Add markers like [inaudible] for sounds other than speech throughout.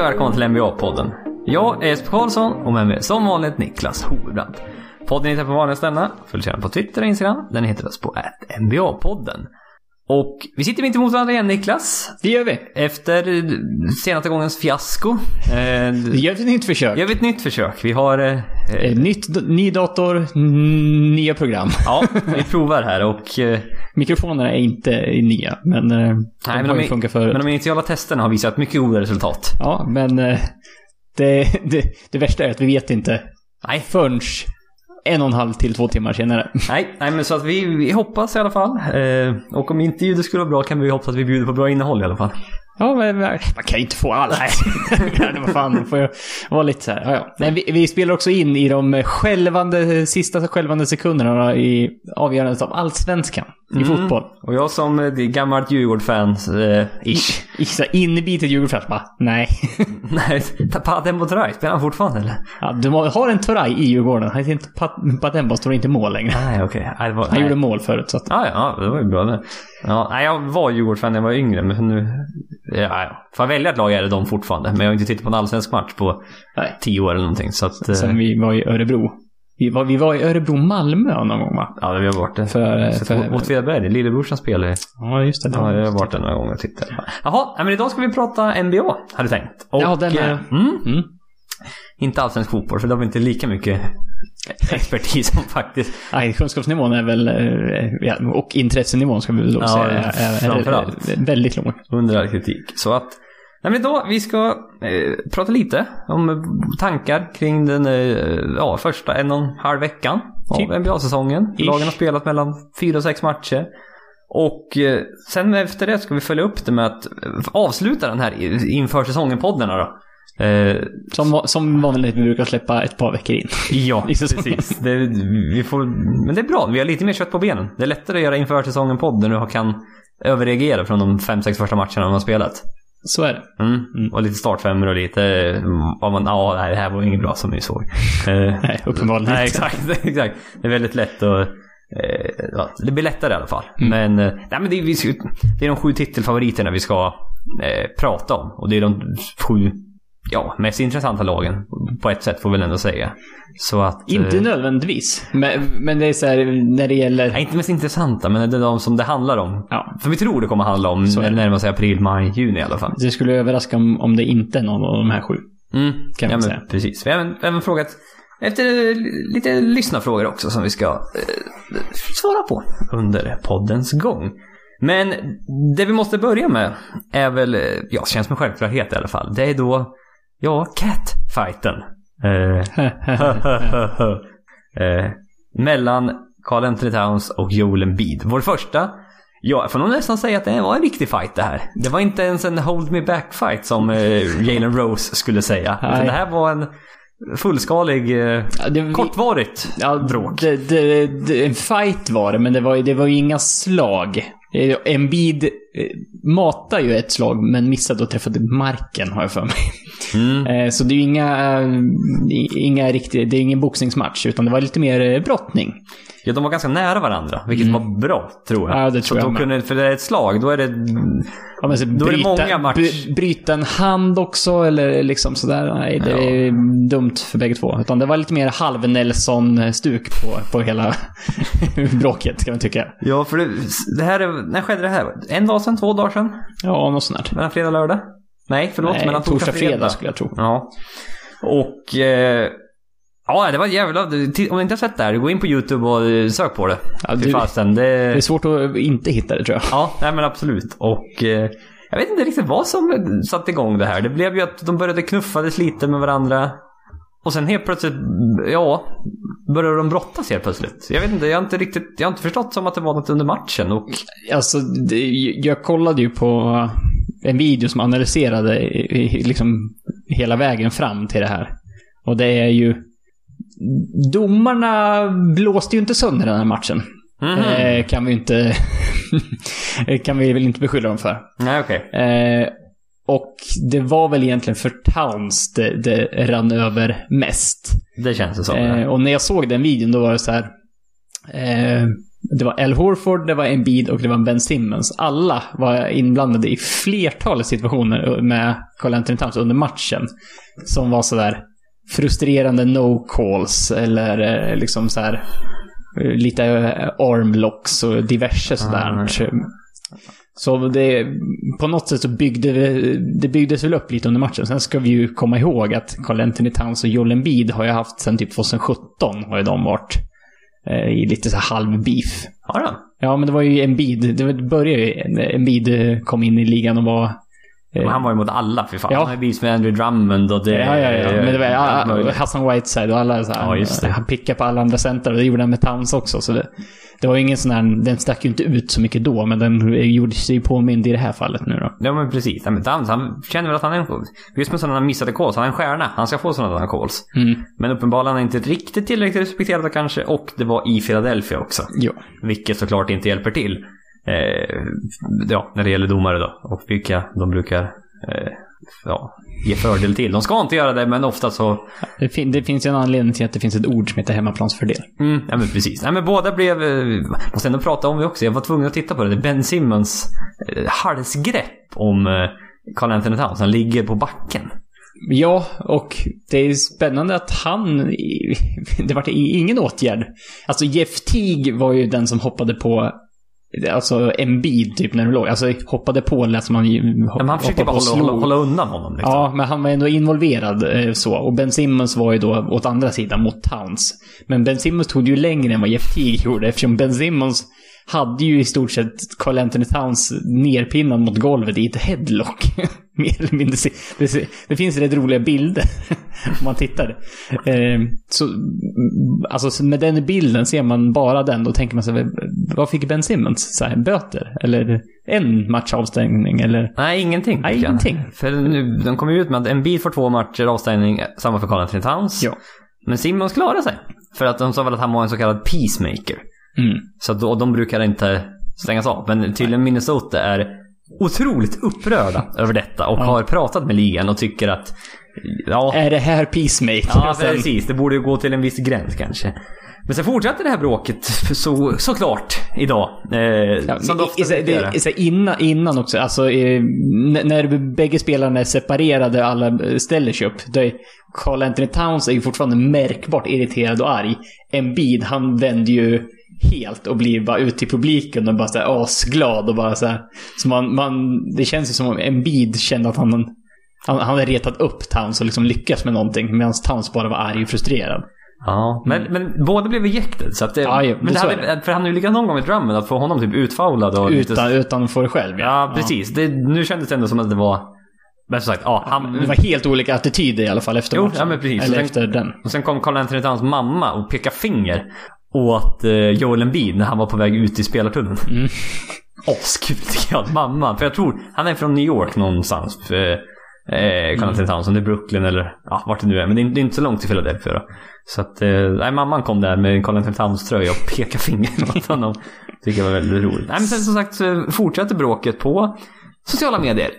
Hej och välkommen till NBA-podden. Jag är Jesper Karlsson och med mig är som vanligt Niklas Hovebrant. Podden hittar på vanliga ställen. Följ gärna på Twitter och Instagram. Den heter oss på NBA-podden. Och vi sitter mitt emot varandra igen Niklas. Det gör vi. Efter senaste gångens fiasko. Eh, Det gör vi ett nytt försök. gör vi ett nytt försök. Vi har... Eh, Eh, Nytt, ny dator, nya program. [laughs] ja, vi provar här och... Eh, Mikrofonerna är inte nya, men eh, de nej, men, har de, ju funkat förut. men de initiala testerna har visat mycket goda resultat. Ja, men eh, det, det, det värsta är att vi vet inte Nej, förrän en och en halv till två timmar senare. Nej, nej men så att vi, vi hoppas i alla fall. Eh, och om inte ljudet skulle vara bra kan vi hoppas att vi bjuder på bra innehåll i alla fall. Ja, men men- man kan ju inte få allt. [laughs] Nej, vad fan, man får ju vara lite så här. Ja, ja. Nej, vi, vi spelar också in i de skälvande, sista skälvande sekunderna i avgörandet av allsvenskan i fotboll. Och jag som eh, gammalt Djurgård-fan, eh, ish. [laughs] Inbitet Djurgårdsfans bara, nej. [laughs] Nej, Paden Botraj, spelar han fortfarande eller? Ja, du har en Turay i Djurgården. Han Patemba står inte mål längre. Nej, okej. Var- Han nej. gjorde mål förut, så att... Ja, ja, det var ju bra det. Ja, nej, jag var Djurgårdsfan när jag var yngre, men nu... Ja, ja. Får jag välja ett lag är det de fortfarande. Men jag har inte tittat på en allsvensk match på Nej. tio år eller någonting. Så att... eh, Sen vi var i Örebro. Vi var, vi var i Örebro-Malmö någon gång va? Ja, vi har varit det. För- Sett för- Åtvidaberg, lillebrorsan spelar i Ja, just det. Ja, jag har varit där några gånger och tittat. Jaha, men idag ska vi prata NBA, hade jag tänkt. Och, Ja, den med. eh, Mm, Mm. Inte allsvensk fotboll, för det har vi inte lika mycket expertis om faktiskt. Nej, kunskapsnivån är väl, eh, och intressenivån ska vi väl då Ja, säga, framförallt. är väldigt låg. Under all kritik. Så att, nej men idag, vi ska eh, prata lite om tankar kring den eh, ja, första en och en halv veckan Typ. av NBA-säsongen. Lagen har spelat mellan fyra och sex matcher. Och eh, sen efter det ska vi följa upp det med att eh, avsluta den här inför säsongen-poddarna då. Eh, Som, som vanligt vi brukar släppa ett par veckor in. Ja, säsongen. [laughs] precis. Det, vi får, men det är bra, vi har lite mer kött på benen. Det är lättare att göra inför säsongen podd när du kan överreagera från de fem, sex första matcherna man har spelat. Så är det. Mm. Och lite startfemmor och lite, mm, vad man, ja, nej, det här var inget bra som ni såg. Eh, [laughs] Nej, uppenbarligen nej, inte. exakt, [laughs] exakt. Det är väldigt lätt att eh, ja, det blir lättare i alla fall. Men, eh, nej, men det, är, vi det är de sju titelfavoriterna vi ska prata om. Och det är de sju ja, mest intressanta lagen. På ett sätt får vi väl ändå säga. Så att... Inte eh, nödvändigtvis. Men, men det är så här, när det gäller... Nej, inte mest intressanta, men det är de som det handlar om. Ja. För vi tror det kommer handla om Så är när det. närmar sig april, maj, juni i alla fall. Det skulle överraska om, om det inte är någon av de här sju. Mm, Kan man ja, säga. Precis. Vi har även, även frågat efter eh, lite lyssnarfrågor också som vi ska eh, svara på under poddens gång. Men det vi måste börja med är väl, eh, ja, känns som en självklarhet i alla fall. Det är då, ja, catfighten. Eh, [laughs] eh, mellan Carl Anthony Towns och Joel Embiid. Vår första Ja, jag får nog nästan säga att det var en riktig fight det här. Det var inte ens en hold me back fight som eh, Jalen Rose skulle säga. Utan det här var en fullskalig, eh, det, kortvarigt ja, bråk. Det, det, det, en fight var det, men det var, det var ju inga slag. Embiid matar ju ett slag, men missade och träffade marken, har jag för mig. Mm. Eh, Så det är ju inga, eh, inga riktiga, det är ingen boxningsmatch, utan det var lite mer eh, brottning. Ja, de var ganska nära varandra, vilket var bra, tror jag. Mm. Ja, det Så tror jag då med. kunde, För det är ett slag, då är det... Ja, men så Då är det många match- bry- bryta en hand också, eller liksom sådär. Nej, det Ja. är dumt för bägge två. Utan det var lite mer halv-Nelson-stuk på, på hela [laughs] bråket, kan man tycka. Ja, för det, det här är... När skedde det här? En dag sedan? Två dagar sedan? Ja, något sånt där. Mellan fredag och lördag? Nej, förlåt. Nej, mellan torsdag och fredag. fredag skulle jag tro. Ja. Och... Eh, ja, det var jävla... Om du inte har sett det här, gå in på YouTube och eh, sök på det. Ja, Fy fasen, det... Det är svårt att inte hitta det, tror jag. Ja, nej men absolut. Och eh, jag vet inte riktigt vad som satte igång det här. Det blev ju att de började knuffades lite med varandra. Och sen helt plötsligt, ja, började de brottas helt plötsligt. Jag vet inte, jag har inte riktigt, jag har inte förstått som att det var något under matchen. Och Alltså, det, jag kollade ju på en video som analyserade liksom hela vägen fram till det här. Och det är ju... Domarna blåste ju inte sönder den här matchen. Mhm. Eh, kan vi inte... [laughs] kan vi väl inte beskylla dem för. nej okej. Eh, och det var väl egentligen för Towns det, det rann över mest. Det känns det som. Eh, och när jag såg den videon då var det så här. Eh, det var Al Horford, det var Embiid och det var Ben Simmons. Alla var inblandade i flertalet situationer med Carl Anthony Towns under matchen. Som var sådär frustrerande no calls eller eh, liksom så här eh, lite eh, armlocks och diverse sådär. Så det, på något sätt så byggde det, byggdes väl upp lite under matchen. Sen ska vi ju komma ihåg att Carl Anthony Towns och Joel Embiid har ju haft sen typ 2017 har ju de varit eh, i lite så här halv beef. Har han? Ja, men det var ju Embiid. Det började ju Embiid kom in i ligan och var... Men han var ju mot alla för fan. Ja. Han har ju beef med Andrew Drummond och det... Ja, ja, ja. Men det var ja. Hassan Whiteside och alla så här, Ja, just det. Han pickade på alla andra center och det gjorde han med Towns också. Så det, det var ju ingen sån här... Den stack ju inte ut så mycket då, men den gjorde sig ju påmind i det här fallet nu då. Ja men precis. Ja, men Downs, han känner väl att han är en... Just med sådana missade calls, han är en stjärna. Han ska få sådana calls. Mm. Men uppenbarligen är inte riktigt tillräckligt respekterad kanske. Och det var i Philadelphia också. Ja. Vilket såklart inte hjälper till. Eh, ja, när det gäller domare då. Och vilka de brukar eh, ja, ge fördel till. De ska inte göra det, men ofta så... Det, fin- det finns ju en anledning till att det finns ett ord som heter hemmaplansfördel. Mm, ja men precis. Nej men båda blev... Eh, måste ändå prata om det också. Jag var tvungen att titta på det. Ben Simmons eh, halsgrepp om eh, Carl Anthony Towns. Han ligger på backen. Ja, och det är spännande att han... [laughs] Det var ingen åtgärd. Alltså Jeff Teague var ju den som hoppade på Alltså Embiid typ när du låg. Alltså hoppade på lät som han Ja, men han försökte bara hoppade hålla, hålla, hålla undan honom. Liksom. Ja, men han var ändå involverad eh, så. Och Ben Simmons var ju då åt andra sidan, mot Towns. Men Ben Simmons tog det ju längre än vad Jeff Teague gjorde eftersom Ben Simmons hade ju i stort sett Carl Anthony Towns nerpinnad mot golvet i ett headlock. [laughs] Mer eller mindre. Det, finns rätt roliga bilder [laughs] om man tittar. Eh, så, alltså så med den bilden, ser man bara den, då tänker man sig, vad fick Ben Simmons? Så här, böter? Eller en match avstängning? Eller? Nej, ingenting. Nej, ingenting. För nu, de kom ju ut med att en bil får två matcher avstängning, samma för Carl Anthony Towns. Ja. Men Simmons klarade sig. För att de sa väl att han var en så kallad peacemaker. Mm. Så då, de brukar inte stängas av. Men tydligen Minnesota är otroligt upprörda [laughs] över detta och Ja. har pratat med ligan och tycker att ja, Är det här peacemaker? ja Och precis. Det borde ju gå till en viss gräns kanske. Men sen fortsatte det här bråket så, såklart idag. Eh, Ja, som det ofta i- det, så innan, innan också, alltså eh, när bägge spelarna är separerade alla eh, ställer sig upp. Då är Carl Anthony Towns är ju fortfarande märkbart irriterad och arg. Embiid, han vänder ju helt och blir bara ut till publiken och bara såhär asglad och bara såhär. Så man, man, det känns ju som om Embiid kände att han, han, han hade retat upp Towns och liksom lyckats med någonting. Medan Towns bara var arg och frustrerad. Ja, men, men båda blev ejected. Så att det, Mm. Ja, ja, men det så hade, för han har ju lyckats någon gång med drummen att få honom typ utfoulad och lite- Utan, utan för själv Ja, precis. Det, nu kändes det ändå som att det var... Men som sagt, ja, han... Det var helt olika attityder i alla fall efter Jo, matchen. ja, men precis. Eller Sen- efter den. Och sen kom Carl Anthony Towns mamma och pekade finger åt eh, Joel Embiid när han var på väg ut i spelartunneln. Mm. [laughs] Askul tycker jag. Mamman. För jag tror, han är från New York någonstans. Eh, eh, Carl Anthony Towns. Om det är Brooklyn eller ja, vart det nu är. Men det är, det är inte så långt till Philadelphia då. Så att, eh, mamman kom där med Carl Anthony Towns tröja och pekade finger [laughs] åt honom. Tycker jag var väldigt roligt. Nej, men sen som sagt så fortsätter bråket på sociala medier.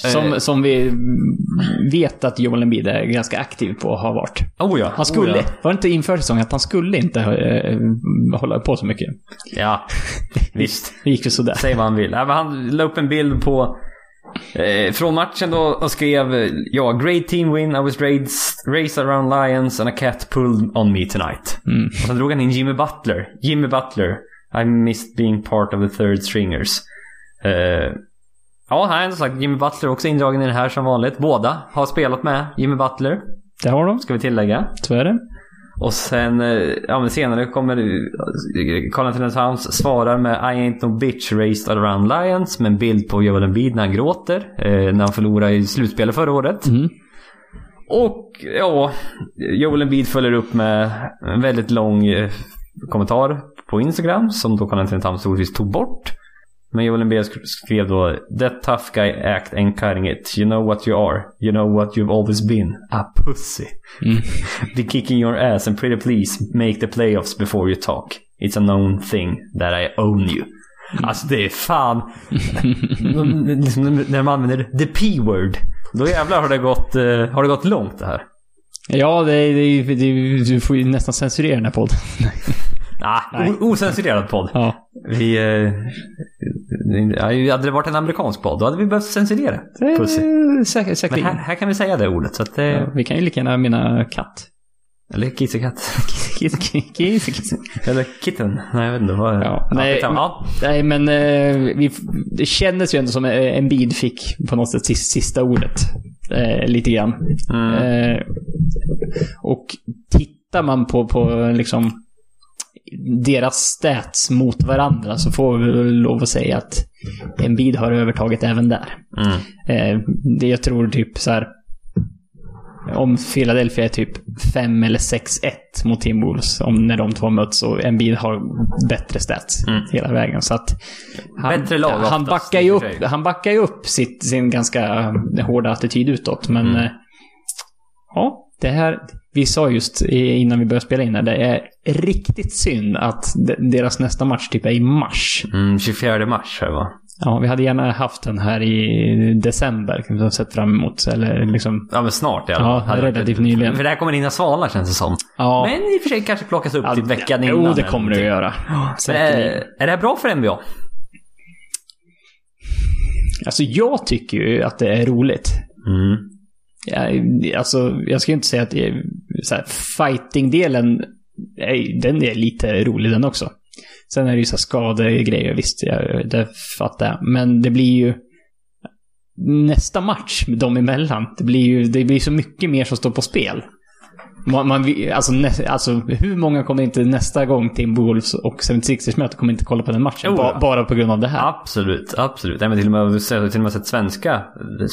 Som, Eh. som vi vet att Joel Embiid är ganska aktiv på och har varit. Oh ja. Han skulle, Oh ja. var det inte inför säsongen att han skulle inte eh, hålla på så mycket? ja. [laughs] Visst. Det gick ju sådär. Säg vad han vill. Men han la upp en bild på eh, från matchen då och skrev ja, great team win, I was raised, raised around lions and a cat pulled on me tonight. Mm. Och sen drog han in Jimmy Butler. Jimmy Butler. I missed being part of the third stringers. Eh, ja, här är som sagt Jimmy Butler också indragen i det här som vanligt. Båda har spelat med Jimmy Butler, Det har de. ska vi tillägga. Så är det. Och sen, eh, ja men senare kommer eh, Carl Anthony Towns svarar med I ain't no bitch raised around lions med en bild på Joel Embiid när han gråter. Eh, när han förlorade i slutspelet förra året. Mm. Och ja, Joel Embiid följer upp med en väldigt lång eh, kommentar på Instagram som då Carl Anthony Towns troligtvis tog bort. Men Joel Embiid sk- skrev då That tough guy act ain't cutting it. You know what you are. You know what you've always been. A pussy. Mm. [laughs] Be kicking your ass and pretty please make the playoffs before you talk. It's a known thing that I own you. Alltså det är fan... liksom, [laughs] [laughs] när de använder the P-word. Då jävlar har det gått, eh, har det gått långt det här. Ja, det, det, det, du får ju nästan censurera den här podden. Ah, Nej. o- ocensurerad podd. Ja. Vi... Eh, ja, hade det varit en amerikansk podd, då hade vi behövt censurera. Pussy. Säkert, Men säkert. här, här kan vi säga det ordet, så att det... Ja, vi kan ju lika gärna mena katt. Eller kissekatt. [laughs] Kiss, kiss, kiss, kiss. Eller kitten. Nej, jag vet inte. Vad... Ja, nej, ja. Nej, men eh, vi, det kändes ju ändå som eh, en bid fick på något sätt sis- sista ordet. Eh, lite grann. Mm. Eh, och tittar man på, på liksom deras stats mot varandra så får vi väl lov att säga att Embiid har övertaget även där. Mm. Eh, det jag tror typ så här om Philadelphia är typ 5 eller 6-1 mot Timberwolves om när de två möts och Embiid har bättre stats Mm. hela vägen. Så att han, Bättre lag han, backar ju upp, han backar ju upp sitt, sin ganska hårda attityd utåt. Men Mm. eh, ja, det här, vi sa just innan vi började spela in här, det är riktigt synd att de- deras nästa match typ är i mars. Mm, 24 mars här va? Ja, vi hade gärna haft den här i december, kan vi ha sett fram emot. Eller liksom, Ja men snart i alla Ja, fall. Hade varit- relativt nyligen. För det här kommer in i svalar känns det som. ja. Men i och för sig kanske plockas upp Ja, typ veckan innan. Jo, det kommer det att göra. Men är, är det här bra för NBA? Alltså, jag tycker ju att det är roligt. Mm. Jag, alltså, jag ska ju inte säga att fighting-delen, den är lite rolig den också. Sen är det ju så skadegrejer, visst, jag, det fattar jag. Men det blir ju nästa match dem emellan. Det blir ju det blir så mycket mer som står på spel. Man, man, alltså, nä, alltså, hur många kommer inte nästa gång Timberwolves och 76ers möter kommer inte kolla på den matchen? Jo, ba, ja. bara på grund av det här. Absolut, absolut. Nej, men till och med, har till och med sett svenska eh,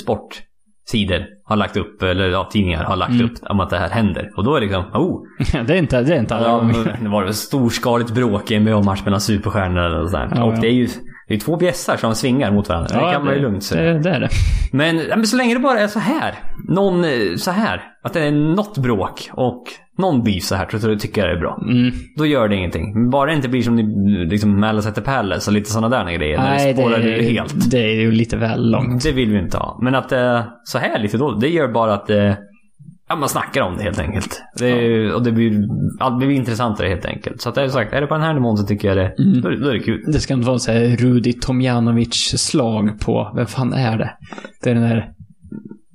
sportsidor har lagt upp, eller ja, tidningar har lagt Mm. upp om att det här händer. Och då är det liksom, oh, [laughs] det är inte, det är inte alla ja, gånger. det var det storskaligt bråk i en NBA-match mellan superstjärnor och sådär. Ja, och ja. det är ju det är två bjässar som svingar mot varandra. det kan man ju lugnt säga. Det, det är det. Men, ja, men så länge det bara är så här. Någon eh, så här. Att det är något bråk och någon beef så här så så tycker jag det är bra. Mm. Då gör det ingenting. Men Bara det inte blir som liksom Malice at the Palace och lite sådana där grejer. när Nej, det spårar det, ur helt. det är ju lite väl långt. Det vill vi inte ha. Men att eh, så här lite då, det gör bara att eh, ja, man snackar om det helt enkelt. Det, Och det blir, allt blir intressantare helt enkelt. Så att det är sagt, är det på den här nivån så tycker jag det, Mm. då, är då är det kul. Det ska inte vara så här Rudi Tomjanovic-slag på, vem fan är det? Det är den där...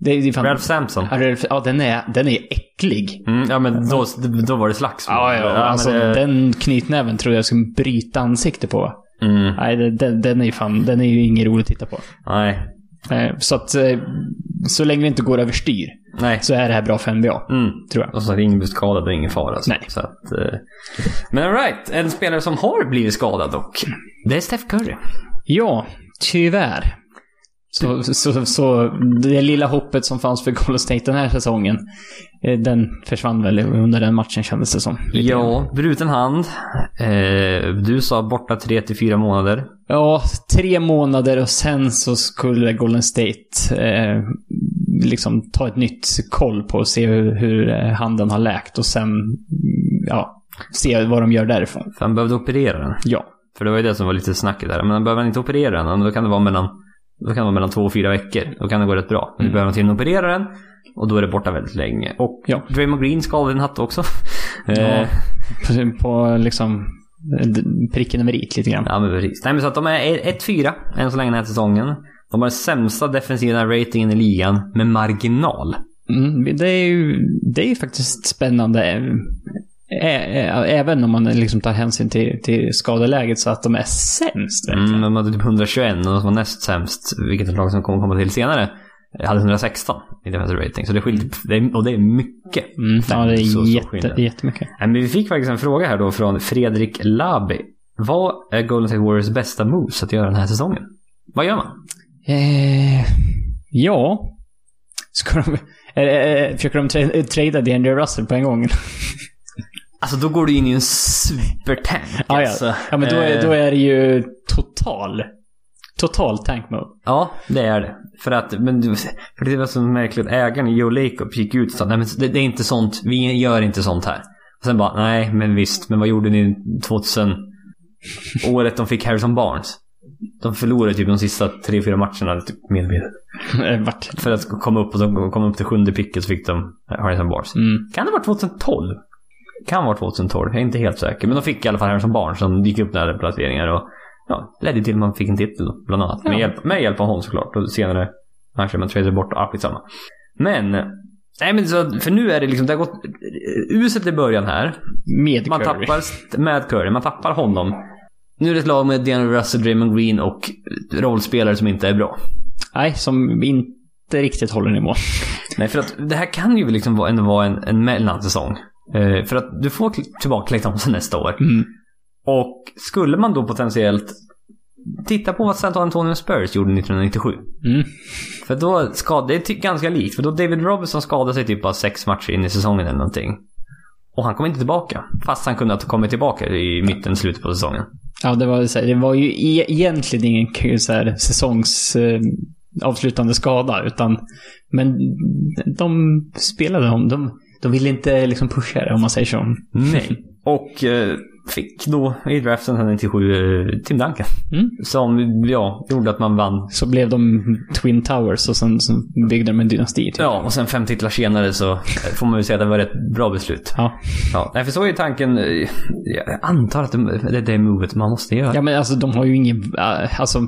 Det är, det är fan, Ralph Sampson. Ja, Ja, den är, den är äcklig. Mm, ja men då, då var det slagsmål. Ja, ja, men alltså det- den knytnäven tror jag skulle bryta ansikte på. Mm, Nej, den, den är ju fan, den är ju inget roligt att titta på. nej. Eh, Så att, eh, så länge det inte går överstyr, Nej. så är det här bra för NBA, Mm. tror jag. Och så är ingen blir skadad och ingen fara. Så, Nej. så att, eh, men alright, en spelare som har blivit skadad dock. Det är Steph Curry. Ja, tyvärr. Så, så, så det lilla hoppet som fanns för Golden State den här säsongen, eh, den försvann väl under den matchen kändes det som. Ja, bruten hand. Eh, du sa borta 3 till 4 månader. Ja, tre månader och sen så skulle Golden State eh, liksom ta ett nytt koll på och se hur, hur eh, handen har läkt och sen, ja, se vad de gör därifrån. För han behövde operera den. Ja. För det var ju det som var lite snacket där. Men han behöver inte operera den, då kan det vara mellan, då kan det vara mellan två och fyra veckor. Då kan det gå rätt bra. Men Mm. du behöver tydligen operera den. Och då är det borta väldigt länge. Och Ja. Draymond Green skadade en hatt också. ja. [laughs] Eh, På, liksom pricken över i lite grann. Ja, men precis. Nej, men så att de är 1-4 än så länge den här säsongen. De har den sämsta defensiva ratingen i ligan med marginal. Mm, det, är ju, det är ju faktiskt spännande. Även om man liksom tar hänsyn till, till skadeläget så att de är sämst. verkligen. Mm, de hade typ 121 och de som var näst sämst, vilket är ett lag som kommer komma till senare, hade 116 i defensive rating. Så det skiljer, det är, och det är mycket. Mm, ja, det är Så- så jätte, skillnad. jättemycket. Men vi fick faktiskt en fråga här då från Fredrik Labi. Vad är Golden State Warriors bästa moves att göra den här säsongen? Vad gör man? Eh, ja. Ska de, [laughs] eh, försöker de tra- trada DeAndre Russell på en gång? [laughs] Alltså då går du in i en supertank. ja, alltså. ja. ja, men då är, Eh, då är det ju total, total tank mode. Ja, det är det. För att, men för det var så märkligt. Ägaren Joe Lacob gick ut och sa nej men det, det är inte sånt, vi gör inte sånt här. Och sen bara, nej men visst, men vad gjorde ni 2000? Året de fick Harrison Barnes. De förlorade typ de sista tre, fyra matcherna typ medvetet. [laughs] Eh, Vart? För att komma upp och de kom upp till sjunde picket så fick de Harrison Barnes. Mm. Kan det vara 2012? Kan vara 2012, jag är inte helt säker. Men de fick i alla fall här som barn som gick upp där placeringar och ja, ledde till att man fick en titel bland annat. Med, Ja. hjälp, med hjälp av honom såklart. Och senare kanske man tradade bort, ah, skitsamma. Men, nej men så, för nu är det liksom, det har gått uselt i början här. Med Man Curry. tappar med Curry, man tappar honom. Nu är det ett lag med Daniel Russell, Draymond Green och rollspelare som inte är bra. Nej, som inte riktigt håller nivå. Nej, för att det här kan ju liksom vara- ändå vara en, en mellansäsong. Eh, för att du får tillbaka Clay Thompson nästa år. Mm. Och skulle man då potentiellt titta på vad San Antonio Spurs gjorde 1997. Mm. För då skadade, det är ty- ganska likt. För då David Robinson skadade sig typ bara sex matcher in i säsongen eller någonting. Och han kom inte tillbaka. Fast han kunde ha kommit tillbaka i mitten, slutet på säsongen. Ja, det var, så här, det var ju e- egentligen ingen så här, säsongs eh, avslutande skada, utan... Men de spelade om. De, de ville inte liksom pusha det, om man säger så. Nej. Och eh, fick då i draften 1997 eh, Tim Duncan. Mm. Som, ja, gjorde att man vann. Så blev de Twin Towers och sen så byggde de en dynasti. Typ. Ja, och sen fem titlar senare så eh, får man ju säga att det var ett bra beslut. Ja. Ja, nej, för så är tanken. eh, Jag antar att det det är det movet man måste göra. ja, men alltså de har ju ingen... äh, Alltså,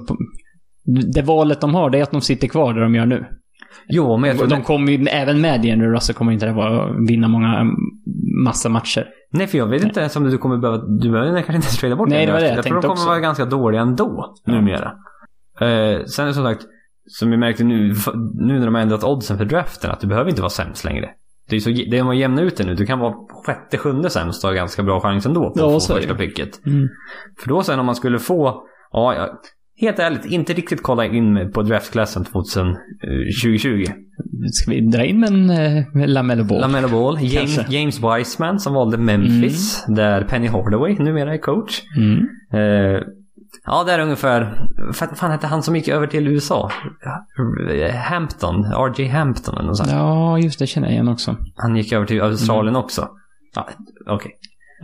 det valet de har, det är att de sitter kvar där de gör nu. Jo, men jag tror... De kommer ju, även med Jenny Russell kommer inte det vara vinna många, massa matcher. Nej, för jag vet inte ens om du kommer behöva... Du behöver kanske inte ens trada bort Nej, det var det jag Jag tror de kommer också. vara ganska dåliga ändå, numera. Eh, sen som sagt, som vi märkte nu, nu när de har ändrat oddsen för draften, att du behöver inte vara sämst längre. Det är så, det är man jämnar ut det nu. Du kan vara sjätte, sjunde sämst och ha ganska bra chans ändå på Ja, att så få första picket. Mm. För då sen om man skulle få, ja, ja helt ärligt, inte riktigt kolla in på draftklassen 2000, eh, 2020. Ska vi dra in en uh, Lamello Ball? LaMelo Ball, James. James Wiseman som valde Memphis, där Penny Hardaway numera är coach. Mm. Eh, ja, det är ungefär... Vad fan hette han som gick över till USA? Hampton, R.J. Hampton eller något sånt. Ja, just det känner jag igen också. Han gick över till Australien Mm. också. Ja, okej.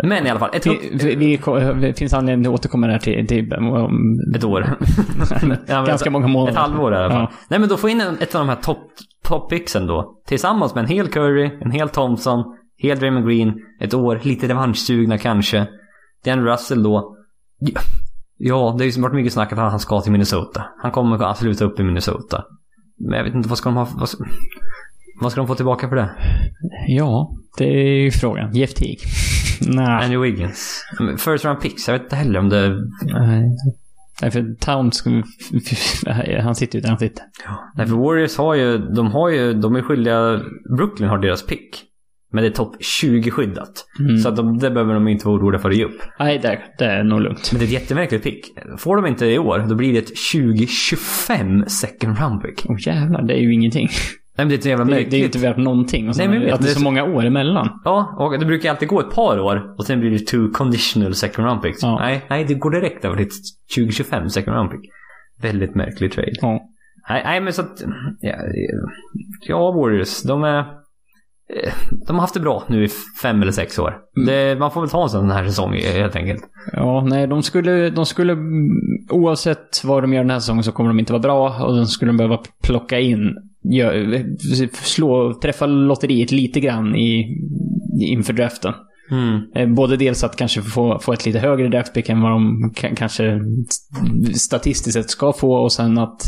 Men i alla fall, ett, Vi, vi, vi, det finns anledning att återkomma där till, till om, ett år. [laughs] Ja, [laughs] ganska många månader. Ett halvår i alla fall. Ja. Nej men då få in en, ett av de här topp top picksen då. Tillsammans med en hel Curry, en hel Thompson, hel Draymond Green, ett år, lite revanschsugna kanske. Den Russell då. Ja, det har ju varit mycket snack att han ska till Minnesota. Han kommer att sluta upp i Minnesota. Men jag vet inte, vad ska de ha... Vad ska, vad ska de få tillbaka för det? Ja, det är ju frågan. Jeff Teague? Nej. Andrew Wiggins. First round picks, jag vet inte heller om det... Nej. Nej, för Towns, [laughs] han sitter ju där han sitter. Nej, för Warriors har ju... De har ju... De är skyldiga... Brooklyn har deras pick. Men det är topp 20 skyddat. Mm. Så att de, det behöver de inte vara oroliga för att ge upp. Nej, det, det är nog lugnt. Men det är ett jättemärkligt pick. Får de inte det i år, då blir det ett 2025 second round pick. Åh jävlar, det är ju ingenting. Men det är så jävla Det, det är inte värt någonting. Och Nej, men vet, att det är så många år emellan. Ja, och det brukar alltid gå ett par år och sen blir det two conditional second round picks. Ja. Nej, nej, det går direkt över till 2025 second round pick. Väldigt märklig trade. Ja. Nej, nej men så att... Ja, ja Warriors, de är... eh, De har haft det bra nu i fem eller sex år. Mm. Det, man får väl ta en sån här säsong helt enkelt. Ja, nej, de skulle, de skulle, oavsett vad de gör den här säsongen så kommer de inte vara bra och de skulle behöva plocka in, slå, träffa lotteriet lite grann i, inför draften. Mm. Eh, Både dels att kanske få, få ett lite högre draftpick än vad de ka- kanske statistiskt sett ska få och sen att,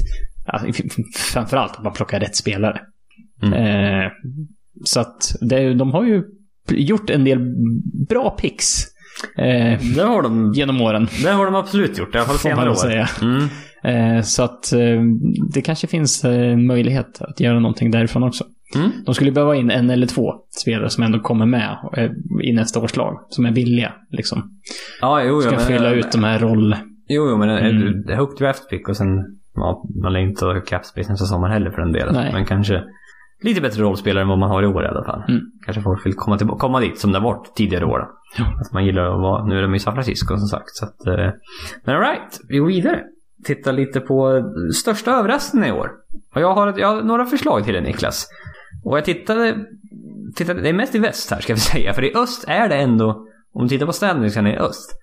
framförallt att man plockar rätt spelare. Mm. Eh, så att det, de har ju gjort en del bra picks eh, Det har de genom åren. Det har de absolut gjort, i alla fall senare år. säga. Mm. Eh, så att eh, det kanske finns eh, möjlighet att göra någonting därifrån också. Mm. De skulle behöva in en eller två spelare som ändå kommer med i nästa års lag. Som är villiga, liksom. Ja, jo, Ska ja, men, fylla ut de här roll... Jo, jo, men Mm. mm. högt draft pick och sen... Ja, man lär inte ha cap space nästa sommar heller för den delen. Nej. Men kanske lite bättre rollspelare än vad man har i år i alla fall. Mm. Kanske folk vill komma, tillbaka, komma dit som det har varit tidigare år. Ja. Att man gillar att vara... Nu är de i San Francisco som sagt. Så att, men alright, vi går vidare. Titta lite på största överraskningen i år. Och jag har, jag har några förslag till dig Niklas. Och jag tittade, tittade... Det är mest i väst här ska vi [laughs] säga. För i öst är det ändå... Om du tittar på standingen i öst.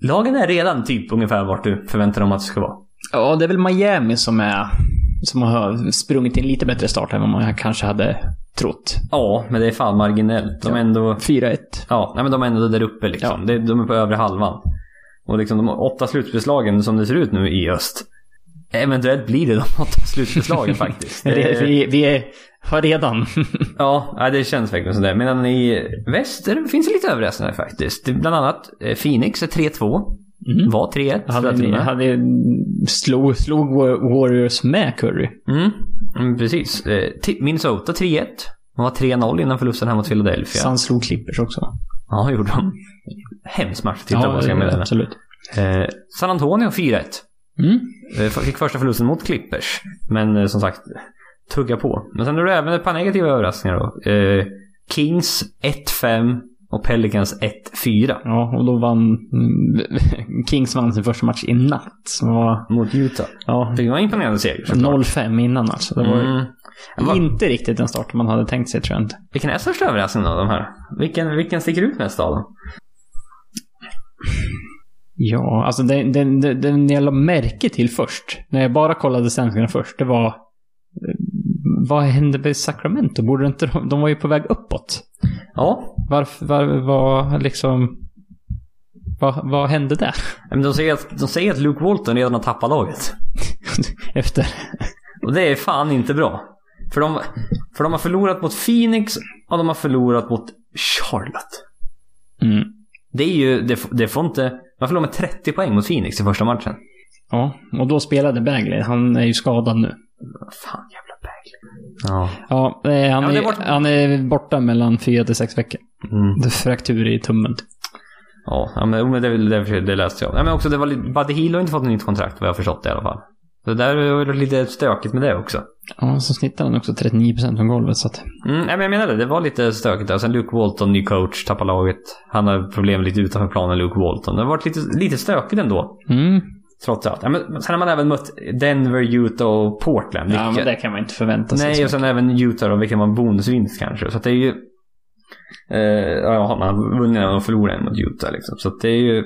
Lagen är redan typ ungefär vart du förväntar dig att det ska vara. Ja, det är väl Miami som är... Som har sprungit en lite bättre start än vad man kanske hade trott. Ja, men det är fan marginellt. De är ändå... 4-1. Ja, nej, men de är ändå där uppe liksom. Det, de är på övre halvan. Och liksom de åtta slutspelslagen som det ser ut nu i öst. Eventuellt blir det de [laughs] åtta slutspelslagen faktiskt. [laughs] Det, vi, vi är, har redan. [laughs] Ja, det känns verkligen sådär. Medan i väst där finns det lite överraskningar faktiskt. Bland annat eh, Phoenix är 3-2. Mm. Var 3-1. tror jag Hade, hade slog, slog Wa- Warriors med Curry. Mm, mm, precis. Eh, Minnesota 3-1. De var 3-0 innan förlusten här mot Philadelphia. Han slog Clippers också. Ja, gjorde de. Hemsk match att titta på ska jag meddela. absolut. Eh, San Antonio 4-1. Mm. Eh, Fick första förlusten mot Clippers. Men eh, som sagt, tugga på. Men sen är det även ett par negativa överraskningar då. Eh, Kings 1-5 och Pelicans 1-4 Ja, och då vann... mm, [laughs] Kings vann sin första match i natt. Var... mot Utah. Ja, Det var en imponerande seger såklart. 0-5 innan alltså. Det var Mm. Vad- inte riktigt den start man hade tänkt sig tror jag inte. Vilken är största överraskningen av de här? Vilken, vilken sticker ut mest av dem? Ja, alltså den, den, den, den jag la märke till först, när jag bara kollade ställningarna först, det var... eh, Vad hände med Sacramento? Borde inte de, de var ju på väg uppåt. Ja, Varför, var, var liksom... Vad, vad hände där? de säger, att, de säger att Luke Walton redan har tappat laget. [laughs] Efter... Och det är fan inte bra. För de, för de har förlorat mot Phoenix och de har förlorat mot Charlotte. Mm. Det är ju, det, det får inte... Man förlorar med 30 poäng mot Phoenix i första matchen. Ja, och då spelade Bagley. Han är ju skadad nu. Fan jävla Bagley. Ja. Ja, eh, han, det är, är bort- han är borta mellan fyra till sex veckor. Mm. Det är fraktur i tummen. Ja, ja, men det, det, det läste jag. Ja, men också det var lite, Buddy Hield har inte fått ett nytt kontrakt vad jag har förstått det i alla fall. Så det där är ju lite stökigt med det också. Ja, så snittar han också 39% från golvet så att... Mm, men jag menar det, det var lite stökigt där. Och sen Luke Walton, ny coach, tappar laget. Han har problem lite utanför planen, Luke Walton. Det har varit lite, lite stökigt ändå. Mm. Trots allt. Ja, men sen har man även mött Denver, Utah och Portland. Ja, men vilket- det kan man inte förvänta sig. Nej, och sen även Utah då, vilket var en bonusvinst kanske. Så det är ju... Eh, ja, man har vunnit och förlorat mot Utah liksom. Så det är ju...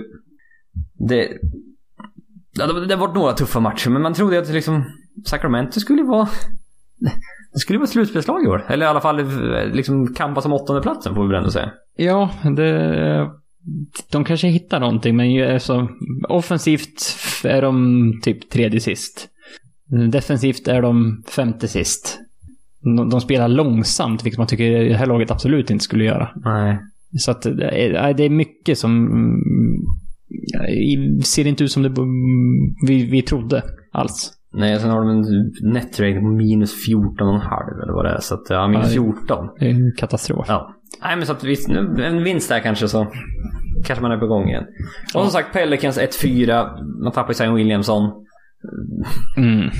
Det... Ja, det, det har varit några tuffa matcher, men man trodde att liksom Sacramento skulle vara... [laughs] Det skulle vara slutspelslag i år. Eller i alla fall liksom kampa som åttonde platsen får vi väl ändå säga. Ja, det... De kanske hittar någonting, men ju alltså, offensivt är de typ tredje sist. Defensivt är de femte sist. De, spelar långsamt, vilket man tycker det här laget absolut inte skulle göra. Nej. Så att det är mycket som mm, ser inte ut som det vi, vi trodde alls. Nej, sen har de en netrating på minus 14,5 eller vad det är. Så att, ja, minus Ja, det- 14. Det är en katastrof. Ja. Nej men så att visst, en vinst där kanske så kanske man är på gång igen. Och som sagt Pelicans 1-4. Man tappar ju Zion Williamson. Mm.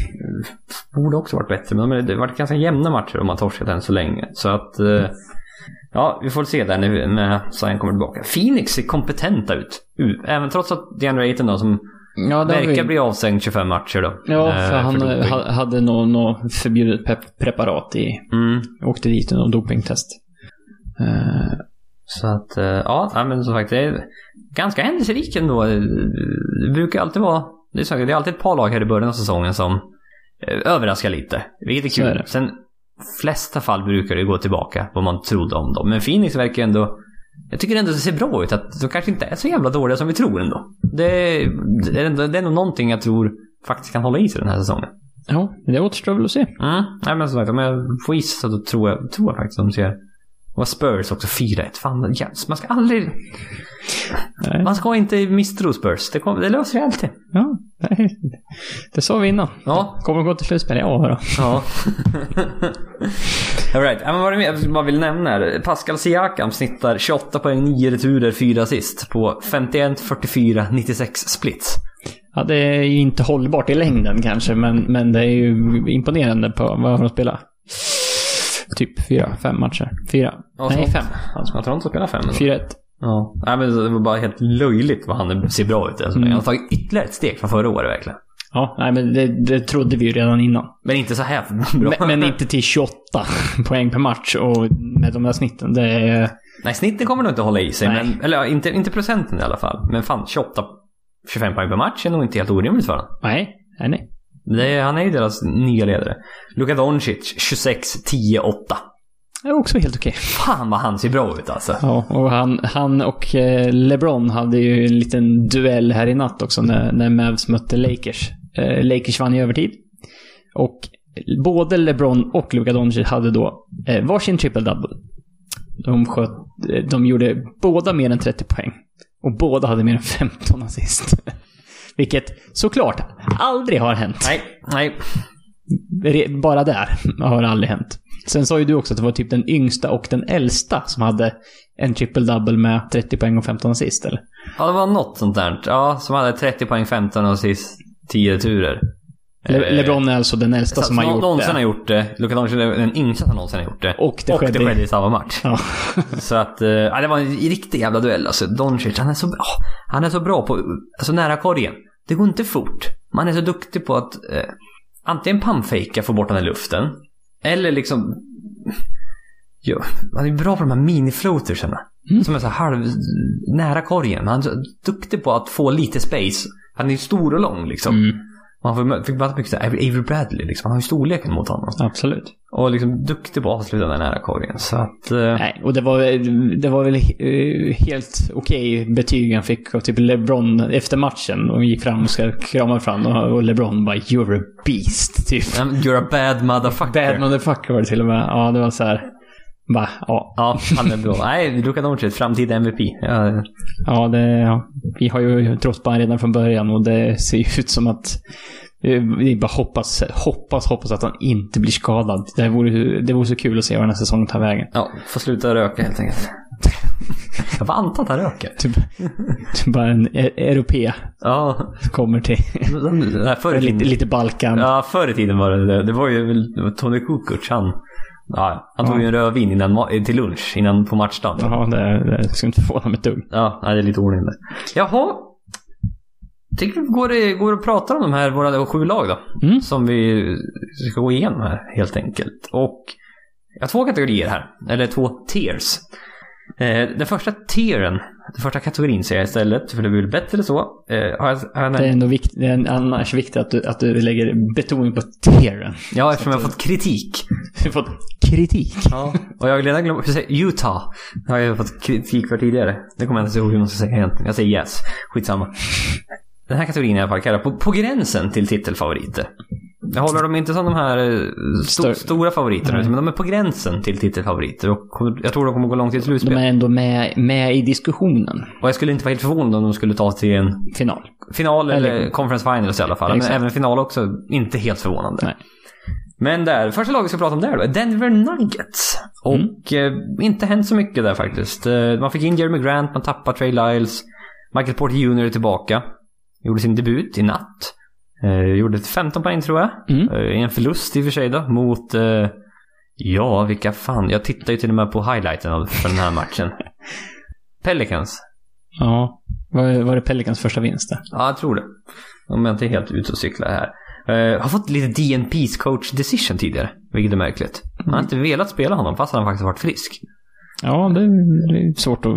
Borde också varit bättre men de- det har varit ganska jämna matcher om man torskat än så länge. Så att eh, Ja, vi får se där när, när Zion kommer tillbaka. Phoenix ser kompetenta ut. Även trots att DeAndre Ayton då som Ja, verkar vi- bli avstängd 25 matcher då. Ja, eh, för han doping. ha- hade något nå förbjudet pep- preparat i... Mm. Åkte dit och dopingtest. Eh, Så att, eh, ja, men som sagt, det är ganska händelserik ändå. Det brukar alltid vara, det är, det är alltid ett par lag här i början av säsongen som eh, överraskar lite. Vilket är är kul. det. Sen, flesta fall brukar det gå tillbaka vad man trodde om dem. Men Phoenix verkar ändå, jag tycker ändå det ser bra ut. Att de kanske inte är så jävla dåliga som vi tror ändå. Det, det, är, det är nog någonting jag tror faktiskt kan hålla i sig den här säsongen. ja, det återstår väl att se. Mm. Nej men som sagt, om jag får gissa så tror jag, tror jag faktiskt att de ser och Spurs också 4-1. Fan, yes, man ska aldrig... Nej. Man ska inte misstro Spurs. Det, kommer, det löser sig alltid. Ja, nej, det sa vi innan. Ja. Kommer gå till slutspel? Ja, då. Ja. [laughs] Alright, men vad det jag bara vill nämna här? Pascal Siakam snittar 28 poäng, 9 returer, 4 assist på 51, 44, 96 splits. Ja, det är ju inte hållbart i längden kanske, men, men det är ju imponerande på vad de spelat? Typ fyra, fem matcher. Fyra? Ja, Nej, fem. Alltså, jag tror inte spelar fem. Fyra ett. Ja. Nej, men det var bara helt löjligt vad han ser bra ut. Alltså, Mm. Han har tagit ytterligare ett steg från förra året verkligen. Ja, nej men det, det trodde vi ju redan innan. Men inte så här [laughs] bra. Men, men inte till 28 [laughs] poäng per match och med de där snitten. Det är... Nej, snitten kommer nog inte hålla i sig. Nej. Men, eller inte, inte procenten i alla fall. Men fan, 28, 25 poäng per match är nog inte helt orimligt för honom. Nej, nej, nej. Det är, han är ju deras nya ledare. Luka Doncic, 26, 10, 8. är också helt okej. Fan vad han ser bra ut alltså. Ja, och han, han och eh, LeBron hade ju en liten duell här i natt också när, när Mavs mötte Lakers. Eh, Lakers vann i övertid. Och både LeBron och Luka Doncic hade då eh, varsin triple-double. De, sköt, de gjorde båda mer än 30 poäng. Och båda hade mer än 15 assist. [laughs] Vilket såklart aldrig har hänt. Nej, nej. Bara där har det aldrig hänt. Sen sa ju du också att det var typ den yngsta och den äldsta som hade en triple-double med 30 poäng och 15 assist, eller? Ja, det var något sånt där. Ja, som hade 30 poäng, 15 och sist 10 turer. Le- Eh, LeBron är alltså den äldsta som har gjort någonsin det. har gjort det. Luka Doncic är den yngsta som någonsin har gjort det. Och det och skedde- det skedde i samma match. Ja. [laughs] Så att, eh, ja, det var en riktig jävla duell alltså. Doncic, han är så, åh, han är så bra på, alltså nära korgen. Det går inte fort. Man är så duktig på att eh, antingen pumpfejka, få bort den i luften. Eller liksom, [laughs] ja, han är bra på de här mini-floatersarna. Mm. Som är så här halv, nära korgen. Han är så duktig på att få lite space. Han är stor och lång liksom. Mm, Man fick möta mycket så här, Avery Bradley liksom. Han har ju storleken mot honom. absolut. Och liksom duktig på att avsluta den nära korgen. Så att... Eh, Nej, och det var, det var väl eh, helt okej betyg han fick av typ LeBron efter matchen. Och gick fram och ska krama fram och, och LeBron bara “You're a beast” typ. You're a bad motherfucker. Bad motherfucker var det till och med. Ja, det var så här. Bara, ja. Ja, han är bra. Nej, Luka Doncic, framtida MVP. Ja, Ja, det, ja, vi har ju trott på honom redan från början och det ser ju ut som att eh, vi bara hoppas, hoppas, hoppas att han inte blir skadad. Det vore, det vore så kul att se vad den här säsongen tar vägen. ja, får sluta röka helt enkelt. [laughs] Jag var antar att han röker. Typ, typ bara en e- europé Ja, kommer till förr lite, lite Balkan. Ja, förr i tiden var det det. Det var ju Tony Kukoc, han. Ja, han tog ju en rödvin innan, till lunch, innan på matchdagen. Jaha, det, det ska inte förvåna mig ett dugg. Ja, det är lite ordning där. Jaha. Tycker vi går, det- går att prata om de här, våra sju lag då. Mm. Som vi ska gå igenom här helt enkelt. Och jag har två kategorier här. Eller två tiers. Eh, den första tieren, den första kategorin säger jag istället, för det blir bättre så. Eh, har jag, har jag Det är ändå vikt, det är annars viktigt att du, att du lägger betoning på tieren. ja, eftersom jag har fått kritik. [laughs] Du har fått kritik. Ja. Och jag har redan glömt, Utah har jag fått kritik för tidigare. Det kommer jag inte ihåg hur man ska säga egentligen. Jag säger yes. Skitsamma. Den här kategorin är i alla fall kallad på, på gränsen till titelfavoriter. Jag håller dem inte som de här eh, sto, Stör- stora favoriterna, Nej. men de är på gränsen till titelfavoriter. Och jag tror de kommer gå långt i ett slutspel. De är ändå med, med i diskussionen. Och jag skulle inte vara helt förvånad om de skulle ta till en Final. final eller, Eller- conference finals i alla fall. Men Exakt. även final också, inte helt förvånande. Nej. Men där, första laget vi ska prata om där då, är Denver Nuggets. Och eh, inte hänt så mycket där faktiskt. Eh, man fick in Jeremy Grant, man tappade Trey Lyles. Michael Porter Jr är tillbaka. Gjorde sin debut i natt. Eh, gjorde 15 poäng tror jag. Mm. Eh, en förlust i och för sig då, mot... Eh, ja, vilka fan. Jag tittar ju till och med på highlighten för den här matchen. [laughs] Pelicans. Ja. Var, var det Pelicans första vinst där? Ja, jag tror det. Om jag inte är helt ute och cyklar här. Eh, har fått lite DNP's coach decision tidigare, vilket är märkligt. Man har inte velat spela honom fast han faktiskt varit frisk. Ja, det är svårt att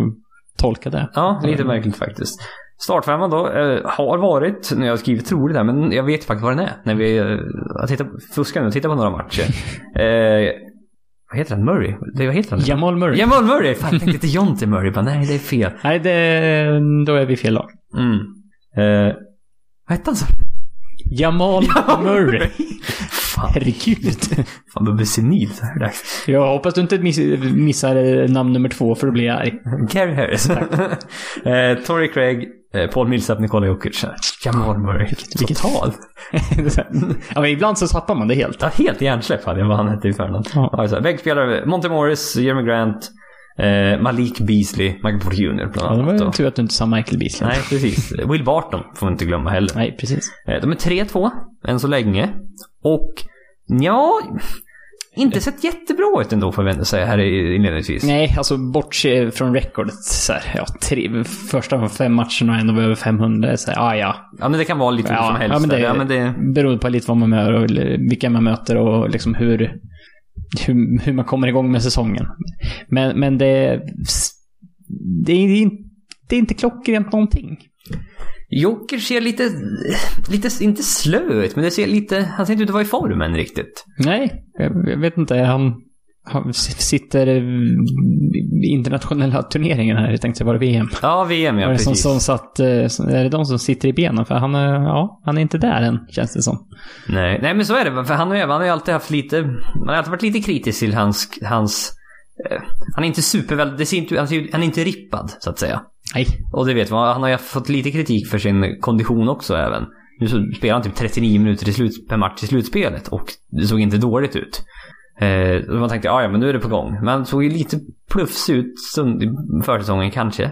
tolka det. Ja, lite märkligt faktiskt. Startfemman då eh, har varit, nu har jag skrivit troligt här, men jag vet faktiskt vad den är. När vi eh, jag tittar, fuskar nu och tittar på några matcher. [laughs] Eh, vad heter han? Murray? Det, vad heter han? Jamal Murray. Jamal Murray! Fan, jag tänkte inte Jonte Murray. Bara, nej, det är fel. [laughs] Nej, det, då är vi fel lag. Mm. Eh, vad hette han så? Jamal [laughs] Murray. Fan, Herregud. fan jag blir senil så här dags. Jag hoppas du inte miss, missar eh, namn nummer två för att bli arg. Gary Harris. eh, Torrey Craig, Paul Millsap, Nikola Jokic. Jamal Murray. vilket- Total. [laughs] ja, men ibland så tappar man det helt. Ja, helt hjärnsläpp hade jag vad han hette i förnamn. Ja. Ja. Väggspelare, Monte Morris, Jeremy Grant, eh, Malik Beasley, Michael Porter Jr. bland Ja, det annat. var tur att du inte sa Michael Beasley. Nej, precis. [laughs] Will Barton får vi inte glömma heller. Nej, precis. Eh, De är 3-2 än så länge. Och ja, inte sett jättebra ut ändå får vi ändå säga här i- inledningsvis. Nej, alltså bortse från recordet. Så här, ja, tre, första fem matcherna har ändå över 500. Så här, ah, ja, Ja, men det kan vara lite hur som helst. ja, men det, ja, men det beror på lite vad man möter och vilka man möter och liksom hur, hur, hur man kommer igång med säsongen. Men, men det, det, är, det är inte klockrent någonting. Joker ser lite, lite, inte slö ut, men det ser lite, han ser inte ut att vara i formen riktigt. Nej, jag, jag vet inte. Han, har- sitter eh, i internationella turneringen här. Jag tänkte var det VM. Ja, VM ja, det som, precis. som satt, eh, är det de som sitter i benen? För han är, ja, han är inte där än, känns det som. Nej, nej men så är det. För han han har ju alltid haft lite... Man har alltid varit lite kritisk till hans... hans eh, han är inte superväl... Det ser inte, han, ser, han är inte rippad, så att säga. Nej. Och det vet man. Han har ju fått lite kritik för sin kondition också även. Nu så spelar han typ 39 minuter i slut, per match i slutspelet och det såg inte dåligt ut. Eh, man tänkte, "Ja, ja men nu är det på gång. Men han såg ju lite plufs ut i försäsongen kanske.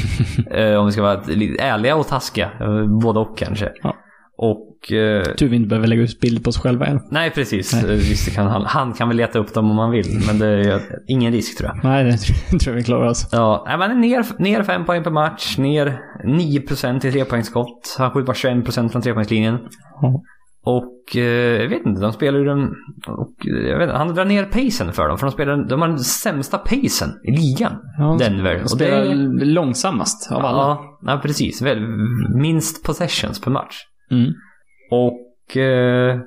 [laughs] eh, om vi ska vara ärliga och taskiga. Eh, både och kanske. Ja. Och... Eh, Tur vi inte behöver lägga ut bild på oss själva än. nej, precis. Eh, Visst, kan han, han kan väl leta upp dem om han vill. Men det är ingen risk tror jag. Nej, det [laughs] tror- jag vi klarar oss. Ja, nej, men ner, ner 5 poäng per match, ner 9% i trepoängsskott. Han skjuter bara 21% från trepoängslinjen. Ja. Och eh, jag vet inte, de spelar ju den... Och, eh, jag vet inte, han drar ner pacen för dem. För de, spelar, de har den sämsta pacen i ligan. Ja, Denver. De Och spelar det, långsammast av alla. ja, ja, precis. Minst possessions per match. Mm. Och... Eh,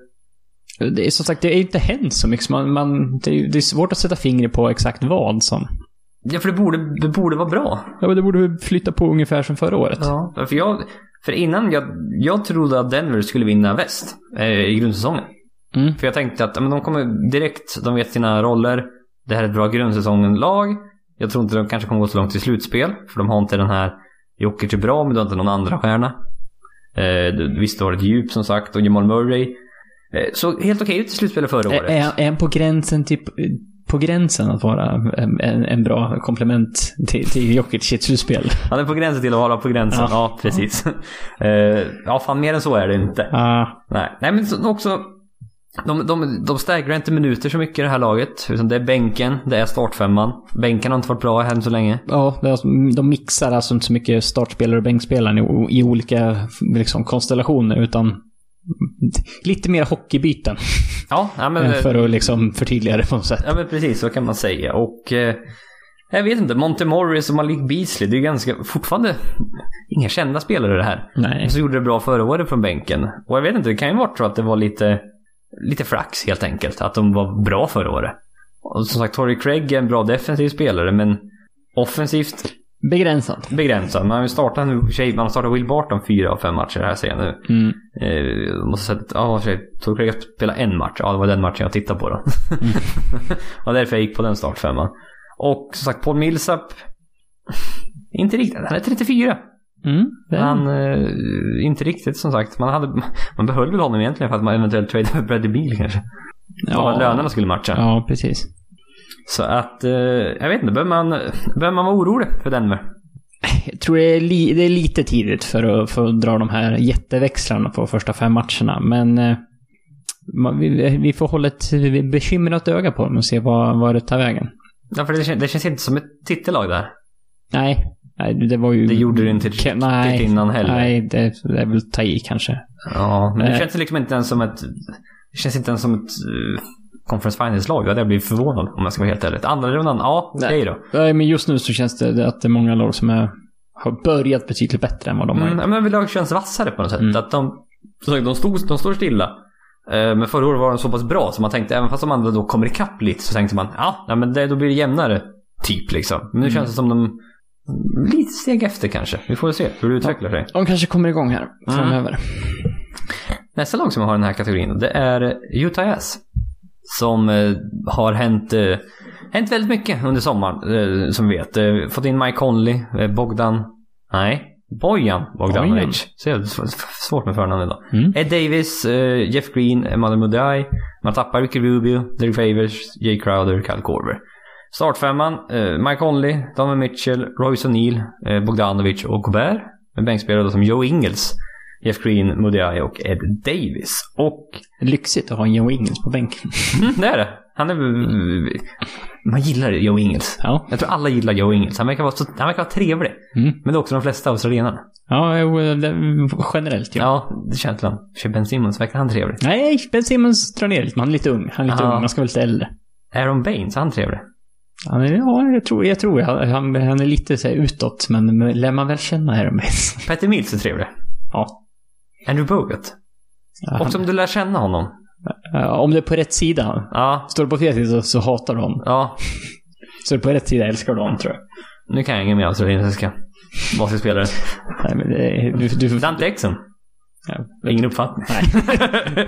Det är som sagt, det är inte hänt så mycket. så Man, man, det, är, det är svårt att sätta fingret på exakt vad som... ja, för det borde, det borde vara bra. Ja, men det borde flytta på ungefär som förra året. Ja, för jag... För innan, jag, jag trodde att Denver skulle vinna väst eh, i grundsäsongen. Mm. För jag tänkte att men de kommer direkt, de vet sina roller. Det här är ett bra grundsäsongen-lag. Jag tror inte de kanske kommer gå så långt i slutspel. För de har inte den här, Jokic är bra men du har inte någon andra stjärna. Eh, visst, du har ett djup som sagt och Jamal Murray. Eh, såg helt okej ut i slutspelet förra året. Är, är han på gränsen till... På gränsen att vara en, en, en bra komplement till, till Jokic i ett slutspel. [laughs] Han är på gränsen till att vara på gränsen. Ja, Ja. precis. [laughs] eh, ja, fan mer än så är det inte. Ah, Nej, Nej men så- också... De, de, de stagrar inte minuter så mycket i det här laget. Utan det är bänken, det är startfemman. Bänken har inte varit bra än så länge. ja, de mixar alltså inte så mycket startspelare och bänkspelare i, i olika liksom, konstellationer, utan lite mer hockeybyten. Ja, ja men, [laughs] För att liksom förtydliga det på något sätt. ja, men precis så kan man säga. Och eh, jag vet inte, Monte Morris och Malik Beasley, det är ju ganska, fortfarande inga kända spelare det här. Nej. Så gjorde det bra förra året från bänken. Och jag vet inte, det kan ju vara så att det var lite, lite flax helt enkelt. Att de var bra förra året. Och som sagt, Torrey Craig är en bra defensiv spelare, men offensivt Begränsat. begränsad. Man har startat nu, tjej, man startat Will Barton fyra av fem matcher här ser jag nu. Mm. Eh, måste säga att, ja, tjej, Torrey Craig spelade en match. Ja, det var den matchen jag tittade på då. [laughs] och därför jag gick på den startfemman. Och som sagt, Paul Millsap. [laughs] Inte riktigt, han är 34. Mm. Han, eh, inte riktigt som sagt. Man, hade, man behöll väl honom egentligen för att man eventuellt tradade för Bradley Beal kanske. Ja. Att lönerna skulle matcha. Ja, precis. Så att, eh, jag vet inte, behöver man, behöver man vara orolig för Denver? Jag tror det är, li, det är lite tidigt för att, för att dra de här jätteväxlarna på första fem matcherna, men eh, man, vi, vi får hålla ett bekymrat öga på dem och se vad, vad det tar vägen. Ja, för det, kän- det känns inte som ett titellag där. Nej, nej det var ju... Det gjorde det inte Ke- nej, riktigt innan heller. Nej, det, det är väl ta i kanske. Ja, men det Nej. känns liksom inte ens som ett... Det känns inte ens som ett uh, Conference Finals-lag. Då hade jag blivit förvånad om jag ska vara helt ärlig. Andra rundan, ja, okej då. Nej, men just nu så känns det att det är många lag som är, har börjat betydligt bättre än vad de har Mm, ja, men överlag känns vassare på något sätt. Mm. Att de, de, stod, de står stilla. Eh, Men förra året var de så pass bra så man tänkte, även fast de andra då kommer ikapp lite, så tänkte man, ja men det, då blir det jämnare. Typ liksom. Men nu Mm. känns det som de lite steg efter kanske. Vi får se hur det utvecklar sig. De kanske kommer igång här framöver. Nästa lag som har den här kategorin, det är Utah Jazz. Som eh, har hänt, eh, hänt väldigt mycket under sommaren, eh, som vi vet. Fått in Mike Conley, Bogdan, nej, Bojan Bogdanovic. Så svårt med förnamn idag. Mm. Ed Davis, Jeff Green, Emmanuel Mudiay. Man tappar Ricky Rubio, Derek Favors, Jay Crowder, Kyle Korver. Startfemman, eh, Mike Conley, Donovan Mitchell, Royce O'Neill, eh, Bogdanovic och Gobert. Med bänkspelare som Joe Ingles, Jeff Green, Mudiay och Ed Davis. Och Lyxigt att ha en Joe Ingles på bänken. Mm, det är det. Han är... Man gillar Joe Ingles. Ja. Jag tror alla gillar Joe Ingles. Han verkar vara, så, han verkar vara trevlig. Mm. Men det är också de flesta australienarna. Ja, jo, det, generellt ja. Ja, det känns. För Ben Simmons verkar han trevlig. Nej, Ben Simmons drar ner lite. men Han är lite ung. Han är lite Ja. ung. Han ska vara lite äldre. Aaron Baines, är han trevlig? Han är, ja, jag tror, jag tror han, han, han är lite så här utåt, men men lär man väl känna Aaron Baines. Peter Mills är trevlig. Ja. Andrew Bogut. Ja, Och som du lär känna honom. Eh, om du är på rätt sida. Ja, Står du på fel sida så, så hatar du honom. ja. [laughs] Står du på rätt sida älskar du honom tror jag. Nu kan jag inget mer australiensiska. Basketspelare. Nej, men det, du, du, Dante Exum. Ja, Ingen uppfattning.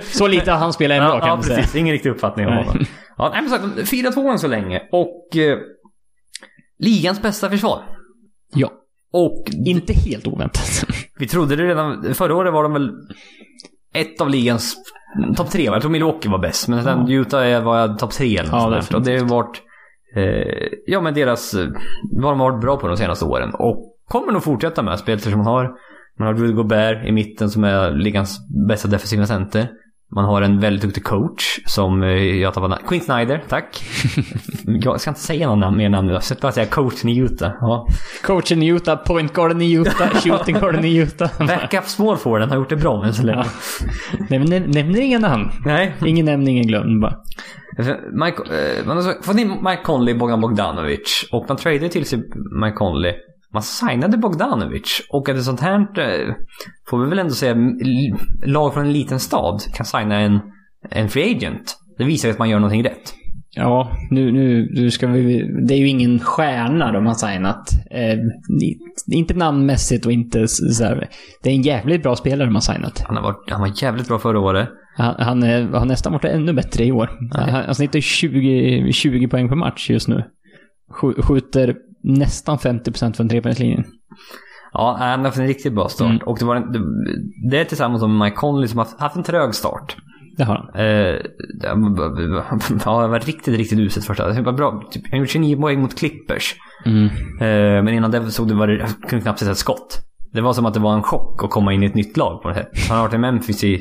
[laughs] så lite han spelat ändå ja, kan ja, man säga. precis. Ingen riktig uppfattning om Nej. honom. Ja, nej, men sagt, 4-2 än så länge. Och eh, ligans bästa försvar. Ja. Och Inte helt oväntat. [laughs] vi trodde det redan... Förra året var de väl ett av ligans topp tre. Jag tror Milwaukee var bäst. Men sen Ja. Utah var topp tre eller Ja, något sånt där. Och det har varit... Eh, ja, men deras... eh, Vad de har varit bra på de senaste åren. Och kommer nog fortsätta med spelet som man har. Man har Rudy Gobert i mitten som är ligans bästa defensiva center. Man har en väldigt duktig coach som eh, jag tar på namn. Quinn Snyder, tack. [laughs] jag ska inte säga någon namn, mer namn nu. Jag ska bara säga coachen i Utah. Ja. Coachen i Utah, point guarden i Utah, [laughs] shooting guarden i Utah. Backup small forwarden har gjort det bra än så länge. Nämner, nämner inga namn. Nej, Ingen nämning, ingen glömd bara. Mike, eh, man har fått in Mike Conley, Bogdan Bogdanovic och man tradade till sig Mike Conley. Man signade Bogdanovic och att ett sånt här, eh, får vi väl ändå säga, lag från en liten stad kan signa en, en free agent. Det visar att man gör någonting rätt. Ja, nu, nu, nu ska vi... Det är ju ingen stjärna de har signat. Eh, inte namnmässigt och inte så här. Det är en jävligt bra spelare de har signat. Han, har varit, han var jävligt bra förra året. Han, han är, har nästan varit ännu bättre i år. Han, han snittar 20, 20 poäng per match just nu. Sk- Skjuter nästan 50% från trepoängslinjen. Ja, han har haft en riktigt bra start. Mm. Och det, var en, det, det är tillsammans med Mike Conley som har haft en trög start. Det har han. Eh, [laughs] ja, det var riktigt, riktigt uselt första. Det var bra. Typ, han gjorde 29 poäng mot Clippers. Mm. Eh, men innan det såg det var det, kunde knappt sätta ett skott. Det var som att det var en chock att komma in i ett nytt lag på något sätt. Han har varit i Memphis i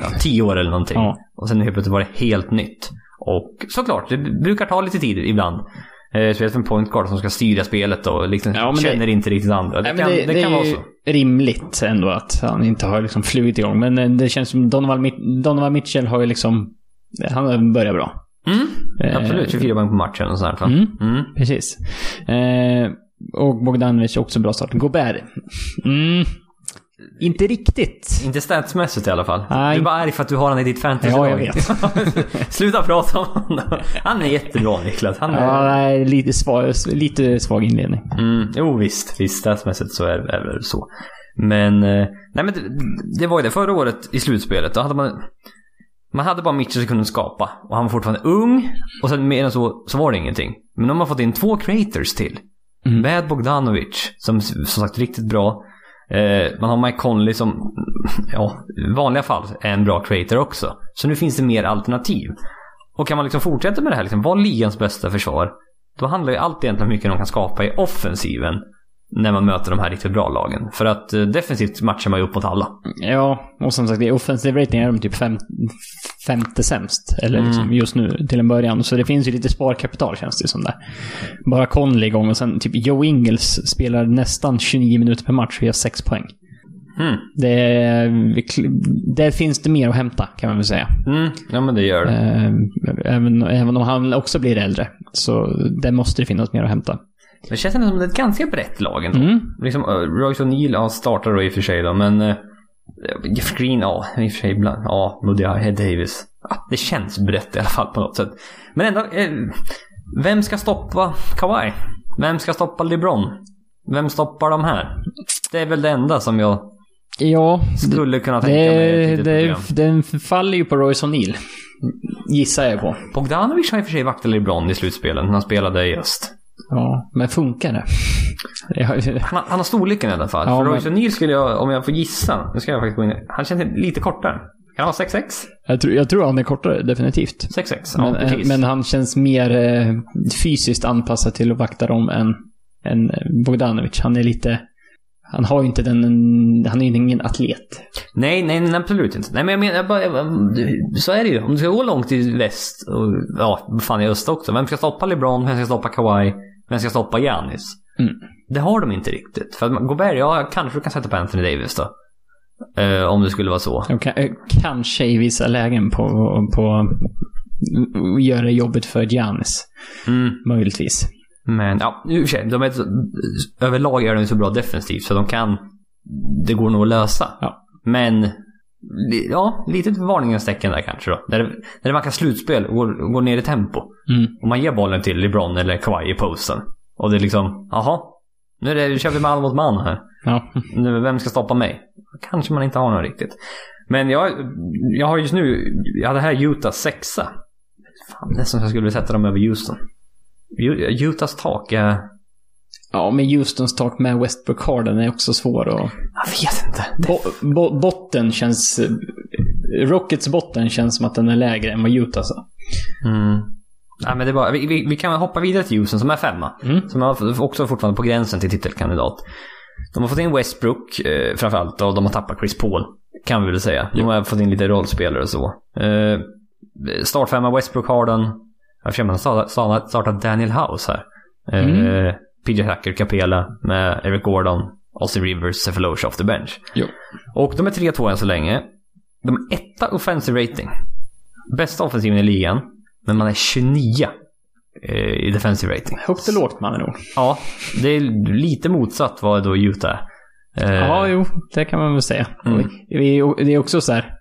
ja, tio år eller någonting. Ja. Och sen helt plötsligt var det helt nytt. Och såklart, det brukar ta lite tid ibland. Eh, Speciellt för en point guard som ska styra spelet och liksom Ja, men det- känner inte riktigt andra. Det Nej, kan, det, det det kan vara så. rimligt ändå att han inte har liksom flugit igång. Men eh, det känns som Donovan, Donovan Mitchell har ju liksom... Han har börjat bra. Mm, Eh, absolut, 24 poäng på matchen och sånt. Mm. Mm. Precis. Eh, och Bogdanovic också bra start. Gobert. Mm. Inte riktigt. Inte statsmässigt i alla fall. Nej. Du är bara arg för att du har honom i ditt fantasy Ja, jag vet. [laughs] Sluta prata om honom. Han är jättebra Niklas. Han är... Ja, nej, lite, svag, lite svag inledning. Mm, jo visst, visst statsmässigt så är, är det så. Men, eh, nej men det, det var ju det. Förra året i slutspelet, då hade man... Man hade bara Mitchell som kunde skapa. Och han var fortfarande ung. Och sen mer än så, så var det ingenting. Men nu har man fått in två creators till. Mm. Med Bogdanovic, som som sagt riktigt bra. Eh, man har Mike Conley som, [laughs] ja, i vanliga fall är en bra creator också. Så nu finns det mer alternativ. Och kan man liksom fortsätta med det här, liksom, vara ligans bästa försvar. Då handlar ju allt egentligen om hur mycket de kan skapa i offensiven. När man möter de här riktigt bra lagen. För att eh, defensivt matchar man ju upp mot alla. Ja, och som sagt, i offensive rating är de typ fem, femte sämst. Eller liksom Mm. just nu till en början. Så det finns ju lite sparkapital känns det som där. Bara Conley igång och sen typ Joe Ingles spelar nästan 29 minuter per match och gör 6 poäng. Mm. Det, finns det mer att hämta kan man väl säga. Mm. Ja men det gör det. Eh, Även, även om han också blir äldre. Så där måste det finnas mer att hämta. Det känns ändå som ett ganska brett lag ändå. Mm. Liksom, uh, Royce O'Neill, ja, startar då i och för sig då, men... Uh, Jeff Green, ja, i och för sig ibland. Ja, Head Davis. Ja, det känns brett i alla fall på något sätt. Men ändå, eh, vem ska stoppa Kawhi? Vem ska stoppa LeBron? Vem stoppar de här? Det är väl det enda som jag Ja, skulle kunna tänka mig det, den faller ju på Royce O'Neill. Gissar jag på. Bogdanovic har i och för sig vaktat LeBron i slutspelen han spelade i öst. Ja, men funkar det? Han, har- han har storleken i alla fall. Ja, För men- Royce O'Neill skulle jag, om jag får gissa, nu ska jag faktiskt gå in Han känns lite kortare. Kan han vara 6'6? jag, tror, jag tror han är kortare, definitivt. 6'6, ja Men, eh, precis. men han känns mer eh, fysiskt anpassad till att vakta dem än, än Bogdanovic. Han är lite... Han har ju inte den... Han är ju ingen atlet. Nej, nej, nej, absolut inte. Nej, men jag menar, jag bara, jag, så är det ju. Om du ska gå långt i väst, och ja, fan i öst också. Vem ska stoppa LeBron? Vem ska stoppa Kawhi? Vem ska stoppa Giannis? Mm. Det har de inte riktigt. För att Gobert, ja, kanske du kan sätta på Anthony Davis då. Eh, om det skulle vara så. Ka- eh, kanske i vissa lägen på... på göra det jobbigt för Giannis. Mm. Möjligtvis. Men ja, i och för sig, de är, överlag är de så bra defensivt så de kan... Det går nog att lösa. Ja. Men ja, litet varningens tecken där kanske då. Där, det- där det verkar slutspel och går, går ner i tempo. Mm. Och man ger bollen till LeBron eller Kawhi i posten. Och det är liksom, jaha. Nu är det, nu kör vi man mot man här. Ja. [laughs] Nu, vem ska stoppa mig? Kanske man inte har någon riktigt. Men jag, jag har just nu, jag hade här Utah sexa. Fan, nästan så jag skulle vilja sätta dem över Houston. Utahs tak är... ja, men Houstons tak med Westbrook Harden är också svår att... Jag vet inte. Det, Bo, bo, botten känns... Rockets botten känns som att den är lägre än vad Utah sa. mm. Nej, men det är bara, vi, vi, vi kan hoppa vidare till Houston som är femma. Mm. Som är också fortfarande på gränsen till titelkandidat. De har fått in Westbrook eh, framförallt och de har tappat Chris Paul. Kan vi väl säga. De har fått in lite rollspelare och så. Eh, startfemma Westbrook Harden. Jag känner man startat, Daniel House här. Eh, PJ Tucker, Capela med Eric Gordon, Austin Rivers, Cephalosha off the bench. Jo. Och de är 3-2 än så länge. De är etta offensive rating. Bästa offensiven i ligan. Men man är 29 eh, i defensive rating. Högt och lågt med andra ord. Ja, det är lite motsatt vad då Utah är. Eh, Ja, jo, det kan man väl säga. Mm. Det är också så här.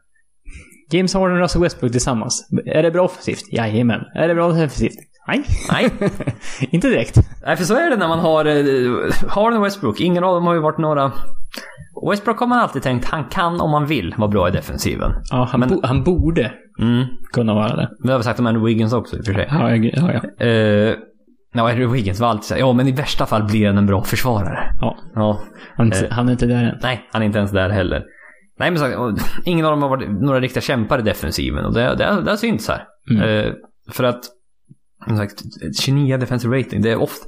James Harden och Russell Westbrook tillsammans. Är det bra offensivt? Jajamän. Är det bra defensivt? Nej. Nej. [laughs] Inte direkt. Nej, för så är det när man har eh, Harden och Westbrook. Ingen av dem har ju varit några... Westbrook har man alltid tänkt, han kan om man vill vara bra i defensiven. Ja, han, Men- bo, han borde Mm. kunna vara det. Det har vi sagt om Andrew Wiggins också i och för sig. Ja, ja, ja. Eh, ja, Andrew Wiggins var alltid så här, ja men i värsta fall blir han en bra försvarare. ja. Ja. Han, Eh. han är inte där än. Nej, han är inte ens där heller. Nej men så, ingen av dem har varit några riktiga kämpar i defensiven och det, det, det har synts här. Mm. Eh, för att, som sagt, 29 defensive rating, det är ofta...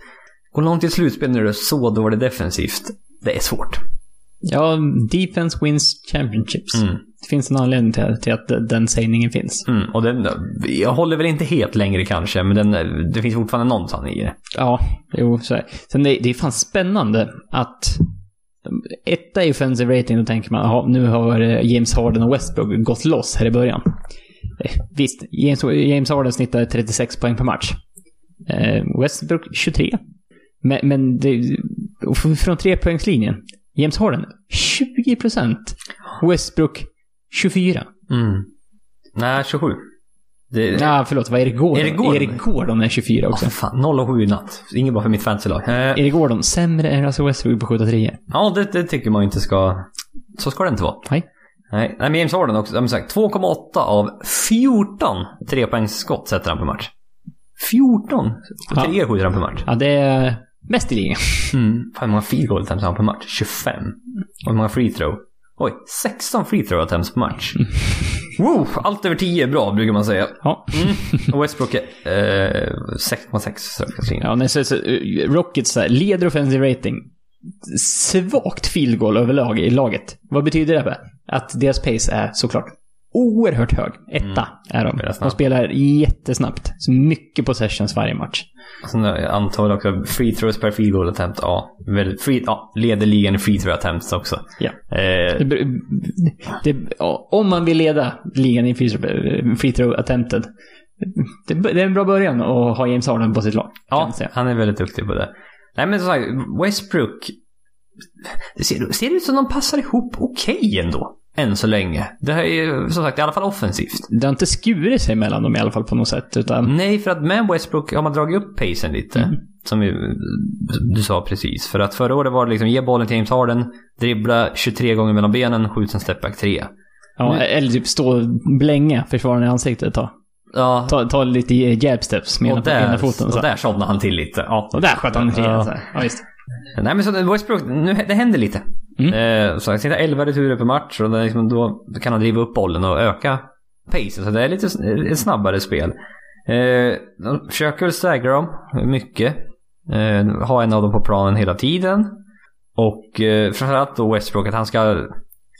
Gå långt i slutspel när du är så dålig defensivt, det är svårt. Ja, defense wins championships. Mm. Det finns en anledning till, till att den sägningen finns. Mm, och den, jag håller väl inte helt längre kanske, men den, det finns fortfarande någon sanning i det. Ja, jo, så är det. Sen det, det är fan spännande att etta i offensive rating, då tänker man jaha, nu har eh, James Harden och Westbrook gått loss här i början. Eh, Visst, James, James Harden snittar 36 poäng per match. Eh, Westbrook 23. Men, men det, från trepoängslinjen, James Harden 20%. Westbrook 24. Mm. Nej, 27. Det, Ja, förlåt, vad är Erik Gordon? Erik Gordon? Erik Gordon är 24 Åh, också. för fan, 0 och 7 i natt. Inget bra för mitt fantasylag. Eh, Erik Gordon, sämre än Russell Westbrook på 7 3 ja, det, det tycker man ju inte ska... Så ska det inte vara. Nej. Nej, nej men James Harden också. som sagt, 2,8 av 14 trepoängsskott sätter han per match. 14! Och Ja. tre skjuter han per match. Ja, det är mest i ligan. Mm. Fan, hur många field goal attempts har han per match? 25. Och hur många free throw? Oj, 16 free throw attempts per match. Wow, allt över 10 är bra brukar man säga. Ja. Mm. Och Westbrook är eh, 6,6 straffkastning. ja nej, så, så, eh, Rockets här, leder offensive rating. Svagt field goal överlag i laget. Vad betyder det? Att deras pace är såklart oerhört hög. Etta är de. Spelar De spelar jättesnabbt. Så mycket possessions varje match. Sen antar också free throws per field goal attempt. Ja, väldigt free, ja, leder ligan i free throw attempts också. Ja. Eh, Det, det, ja, om man vill leda ligan i free throw, free throw attempted. Det, det är en bra början att ha James Harden på sitt lag. ja, han är väldigt duktig på det. Nej men som sagt, Westbrook. Det ser, ser ut som de passar ihop okej ändå. Än så länge. Det här är som sagt i alla fall offensivt. Det har inte skurit sig mellan dem i alla fall på något sätt. Utan Nej, för att med Westbrook har man dragit upp pacen lite. Mm. Som du sa precis. För att förra året var det liksom ge bollen till James Harden, dribbla 23 gånger mellan benen, skjut en stepback 3. Ja, eller typ stå och blänga försvararen i ansiktet ett tag. Ja, Ta, ta lite jab steps med ena, och ena där, foten. Så. och där somnade han till lite. Ja. Och där sköt han tre. Ja. Ja, visst. Nej men så Westbrook, nu, det händer lite. Mm. Eh, så han sitter 11 returer per match och liksom, då kan han driva upp bollen och öka pacen. Så det är lite ett snabbare spel. Eh, de försöker väl stagga dem mycket. Eh, ha en av dem på planen hela tiden. Och eh, framförallt då Westbrook att han ska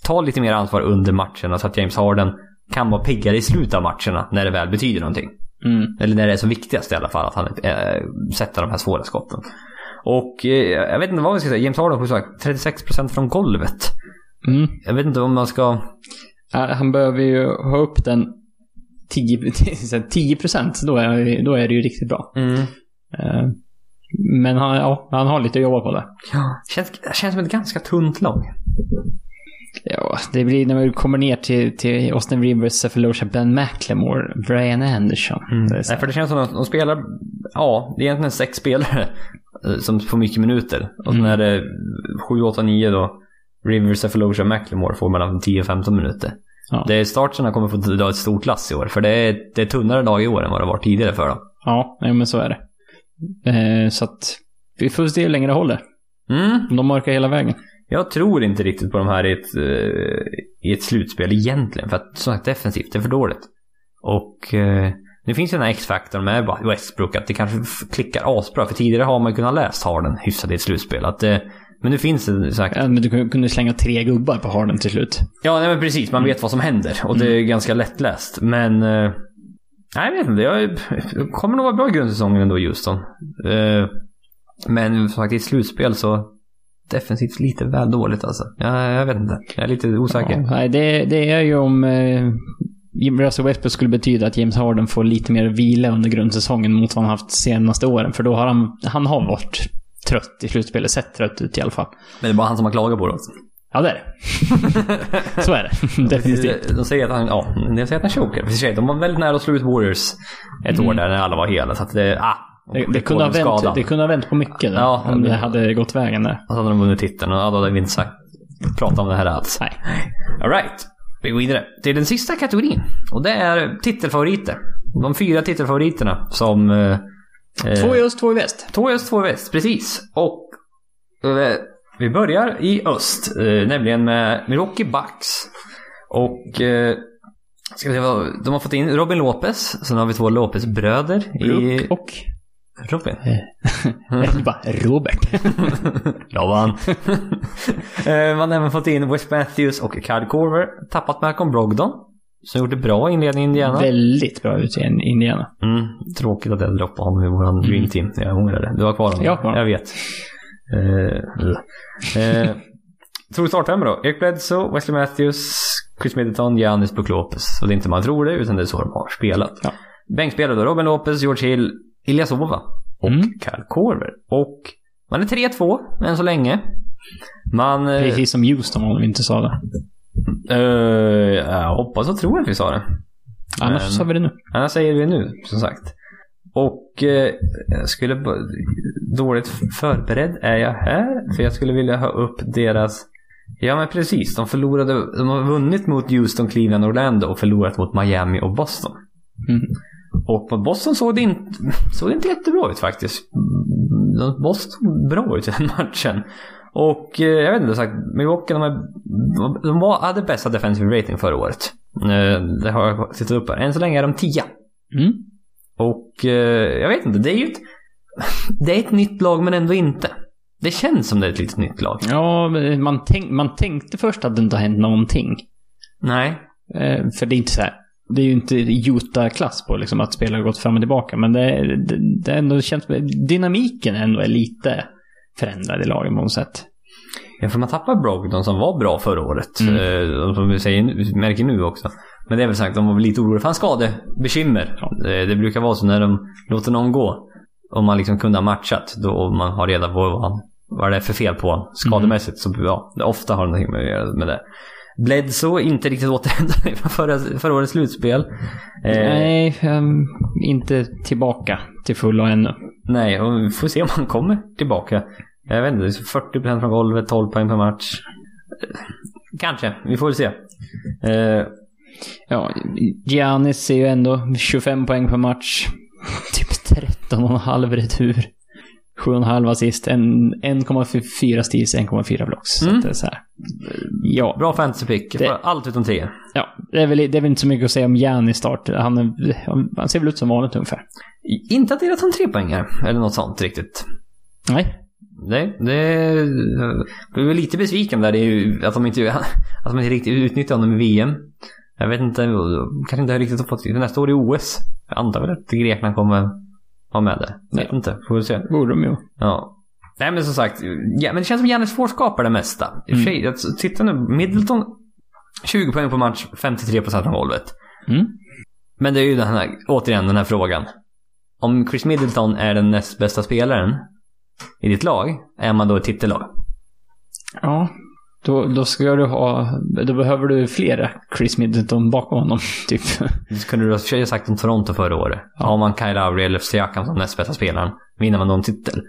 ta lite mer ansvar under matcherna så att James Harden kan vara piggare i slutet av matcherna när det väl betyder någonting. Mm. Eller när det är som viktigast i alla fall, att han äh, sätter de här svåra skotten. Och eh, jag vet inte vad vi ska säga, James Harden har sagt 36% från golvet. Mm. Jag vet inte om man ska... Han behöver ju ha upp den 10, 10 [laughs] procent. Då är, då är det ju riktigt bra. Eh, Men han, ja, han har lite att jobba på där. Ja. Känns, känns som ett ganska tunt lag. Ja, det blir när vi kommer ner till, till Austin Rivers, Cephalosha, Ben McLemore, Brian Anderson. Det är så Nej, för det känns som att de spelar, ja, det är egentligen sex spelare eh, som får mycket minuter. Och sen är det 7, 8, 9 då. Rivers, Cephalosha, McLemore får mellan 10 och 15 minuter. Ja. Det är starterna kommer få dra ett stort lass i år. För det är, det är tunnare lag i år än vad det var tidigare för dem. Ja, men så är det. Eh, så att vi får se hur länge det håller. Mm. Om de orkar hela vägen. Jag tror inte riktigt på de här i ett, eh, i ett slutspel egentligen. För att som sagt defensivt, det är för dåligt. Och eh, det finns ju den här X-faktorn med Westbrook. Att det kanske klickar asbra. För tidigare har man kunnat läst Harden hyfsat i ett slutspel. Att, eh, men nu finns det sagt. Ja, men du kunde- slänga tre gubbar på Harden till slut. Ja, nej, men precis. Man vet vad som händer. Och det är ganska lättläst. Men... Eh, nej, jag vet inte. Jag kommer nog vara bra i grundsäsongen ändå, Houston. Eh, men sagt, i ett slutspel så... Defensivt lite väl dåligt alltså. Jag, jag vet inte. Jag är lite osäker. Ja, nej, det, det är ju om eh, Russell Westbrook skulle betyda att James Harden får lite mer vila under grundsäsongen mot vad han haft senaste åren. För då har han, han har varit trött i slutspelet. Sett trött ut i alla fall. Men det är bara han som har klagat på det också. Ja, det är det. [laughs] Så är det. [laughs] Definitivt. De säger att han, ja, de säger att han chokar. För sig, de var väldigt nära att slå ut Warriors ett år där när alla var hela. Så att det, ah. Det, det, kunde ha vänt, det kunde ha vänt på mycket där, Ja, om det hade gått vägen där. Och så hade de vunnit titeln och då hade vi inte sagt, pratat om det här alls. Nej. Alright, vi går vidare till den sista kategorin. Och det är titelfavoriter. De fyra titelfavoriterna som... Eh, Två i öst, två i väst. Två i öst, två i väst, precis. Och eh, vi börjar i öst, eh, nämligen med Milwaukee Bucks. Och eh, ska vi se vad, de har fått in Robin Lopez, sen har vi två Lopez-bröder i... Brook och... Robin? Eller bara Robert. [laughs] Laban. [laughs] Eh, Man har även fått in Wes Matthews och Kyle Korver. Tappat Malcolm Brogdon. Som gjorde bra inledning i Indiana. Väldigt bra ut i Indiana. Mm, tråkigt att jag droppade honom i våran Dream Team. Jag ångrar det. Du har kvar honom? Jag har kvar honom. Jag vet. Uh, uh, tror med då? Eric Bledsoe, Wesley Matthews, Chris Middleton, Giannis Brook Lopez. Och det är inte man tror det, utan det är så de har spelat. Ja. Bänkspelare då, Robin Lopez, George Hill, Ilyasova och Mm. Kyle Korver. Och man är 3-2 än så länge. Man... eh, Precis som Houston om vi inte sa det. eh, jag hoppas och tror att vi sa det. Annars Men- sa vi det nu. Annars säger vi nu, som sagt. Och jag skulle... Dåligt förberedd är jag här. För jag skulle vilja ha upp deras... Ja men precis, de förlorade... De har vunnit mot Houston, Cleveland, Orlando och förlorat mot Miami och Boston. Mm. Och mot Boston såg det inte, såg det inte jättebra ut faktiskt. De- Boston såg bra ut i den [laughs] matchen. Och eh, jag vet inte, sagt, Milwaukee de, är, de var, hade bästa defensive rating förra året. Eh, det har jag tittat upp här. Än så länge är de 10. Mm. Och eh, jag vet inte, det är ju ett... [laughs] Det är ett nytt lag men ändå inte. Det känns som det är ett litet nytt lag. Ja, man, tänk, man tänkte först att det inte har hänt någonting. Nej. För det är inte så här. Det är ju inte Utah-klass på liksom att spelare har gått fram och tillbaka. Men det, det, det ändå känns... Dynamiken ändå är lite förändrad i lagen på något sätt. Ja, för man tappar Brogdon som var bra förra året. Mm. Eh, som vi säger, märker nu också. Men det är väl sagt, de var väl lite oroliga för hans skadebekymmer. Ja. Eh, det brukar vara så när de låter någon gå. Om man liksom kunde ha matchat. Då och man har reda på vad, han, vad det är för fel på honom. Skademässigt så ja, det ofta har det någonting med, att göra med det. Bledsoe inte riktigt återhämtad [laughs] från förra, förra årets slutspel. Eh, Nej, ehm, inte tillbaka till fullo ännu. Nej, och vi får se om han kommer tillbaka. Jag vet inte, det är 40% från golvet, 12 poäng per match. Eh, Kanske, vi får väl se. Eh, Ja, Giannis är ju ändå 25 poäng per match. [laughs] Typ 13,5 retur. 7,5 assist, en- 1,4 steals, 1,4 blocks. Så Mm. att det är så här. Ja, bra fantasy pick. Det- Allt utom tre. ja det, är väl, det är väl inte så mycket att säga om Giannis start. Han, är, han ser väl ut som vanligt ungefär. Inte att det är tre poängar eller något sånt riktigt. Nej. Det, det, jag blev lite besviken där. Ju att de inte, [laughs] att de inte riktigt utnyttjar honom i VM. Jag vet inte, kanske inte riktigt har fått nästa år i OS. Jag antar väl att Grekland kommer vara med. Jag vet inte, får vi se. Borde de ju. Ja. Nej men som sagt, ja, men det känns som Giannis får skapa det mesta. För sig, att titta nu, Middleton 20 poäng på match, 53% från golvet. Mm. Men det är ju den här, återigen den här frågan. Om Chris Middleton är den näst bästa spelaren i ditt lag, är man då ett titellag? Ja. Då, då ska du ha... Då behöver du flera Chris Middleton bakom honom, [laughs] typ. Det kunde du ha sagt om Toronto förra året. Har man Kyle Lowry eller Siakam som näst bästa spelaren, vinner man någon titel?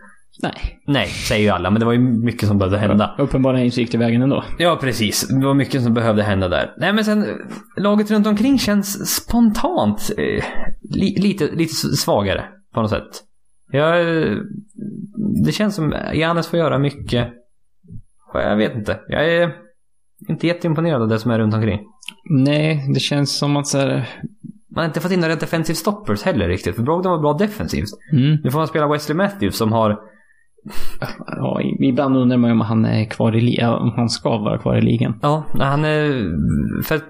Nej. Nej, säger ju alla, men det var ju mycket som behövde hända. Uppenbarligen så gick det vägen ändå. Ja, precis. Det var mycket som behövde hända där. Nej, men sen laget runt omkring känns spontant eh, li, lite, lite svagare på något sätt. Jag, det känns som Janis får göra mycket. Jag vet inte. Jag är inte jätteimponerad av det som är runt omkring. Nej, det känns som att så här... Man har inte fått in några defensive stoppers heller riktigt. För Brogdon var bra defensivt. Mm. Nu får man spela Wesley Matthews som har... Ja, ibland undrar man om han är kvar i ligan, om han ska vara kvar i ligan. Ja, han är... För,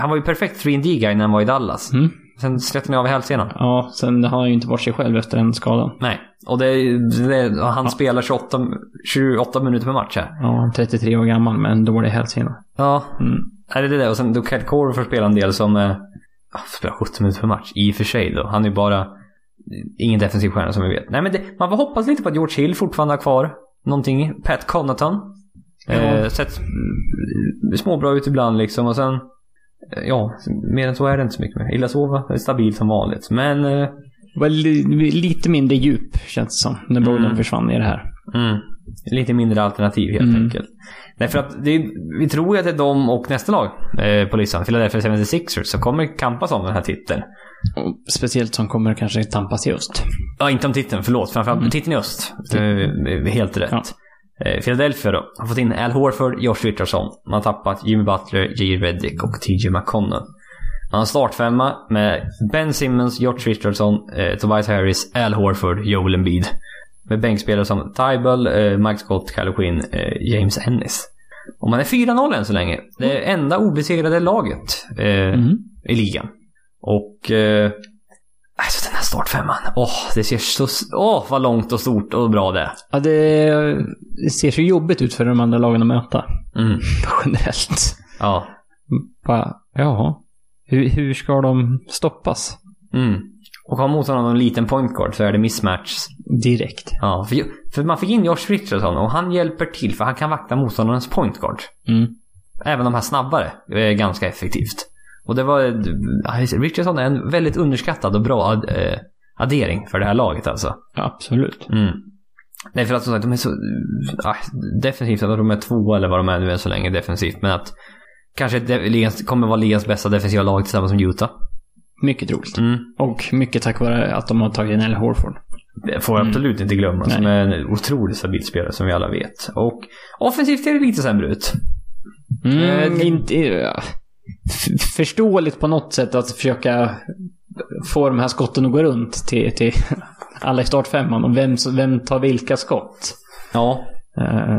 han var ju perfekt 3D-guy när han var i Dallas. Mm. Sen släppte ni av hälsenan. Ja, sen har han ju inte varit sig själv efter den skadan. Nej. Och det, det, han spelar 28, 28 minuter per match här. Ja, 33 år gammal med en dålig hälsena. Ja, Mm. är det det? Och sen då Cat Core får spela en del som... Eh, ja, spelar 70 minuter per match. I och för sig då. Han är ju bara ingen defensiv stjärna som vi vet. Nej men det, man får hoppas lite på att George Hill fortfarande har kvar någonting. Pat Connaughton. Eh, Ja. sett mm, småbra ut ibland liksom. Och sen... eh, Ja, mer än så är det inte så mycket mer. Ilasova är stabil som vanligt. Men... Eh, li- lite mindre djup, känns det som, när Brogdon Mm. försvann i det här. Mm. Lite mindre alternativ helt Mm. enkelt. Därför att det, vi tror ju att det är de och nästa lag eh, på listan, Philadelphia 76ers, som kommer kampas om den här titeln. Och speciellt som kommer kanske tampas i öst. Ja, inte om titeln, förlåt. Framförallt titeln i öst. Eh, helt rätt. Ja. Eh, Philadelphia då, har fått in Al Horford, Josh Richardson. Man har tappat Jimmy Butler, J. Reddick och TJ McConnell. Man har startfemma med Ben Simmons, Josh Richardson, eh, Tobias Harris, Al Horford, Joel Embiid. Med bänkspelare som Tybal, eh, Mike Scott, Kyle Quinn, eh, James Ennis. Och man är 4-0 än så länge. Det enda obesegrade laget eh, Mm. i ligan. Och... Eh, alltså den här startfemman. Åh, det ser så... Åh, vad långt och stort och bra det är. Ja, det, det ser så jobbigt ut för de andra lagen att möta. Mm. [laughs] Generellt. Ja. Bara, jaha. Hur, hur ska de stoppas? Mm. Och har motståndaren en liten point guard så är det mismatch. Direkt. Ja, för, för man fick in Josh Richardson och han hjälper till för han kan vakta motståndarens point guard. Mm. Även de här snabbare är ganska effektivt. Och det var... eh, Richardson är en väldigt underskattad och bra ad, eh, addering för det här laget alltså. Absolut. Mm. Nej, för att som sagt, de är så... Ah, defensivt, att de är två eller vad de är nu än så länge defensivt. Men att kanske ligans, kommer vara ligans bästa defensiva lag tillsammans med Utah. Mycket troligt. Mm. Och mycket tack vare att de har tagit in Al Horford. Det får jag absolut inte glömma. Som är en otroligt stabil spelare som vi alla vet. Och offensivt ser det lite sämre ut. Mm, Eh, inte, ja. Förståeligt på något sätt att försöka få de här skotten att gå runt till, till alla i startfemman. Och vem, vem tar vilka skott? Ja. Eh,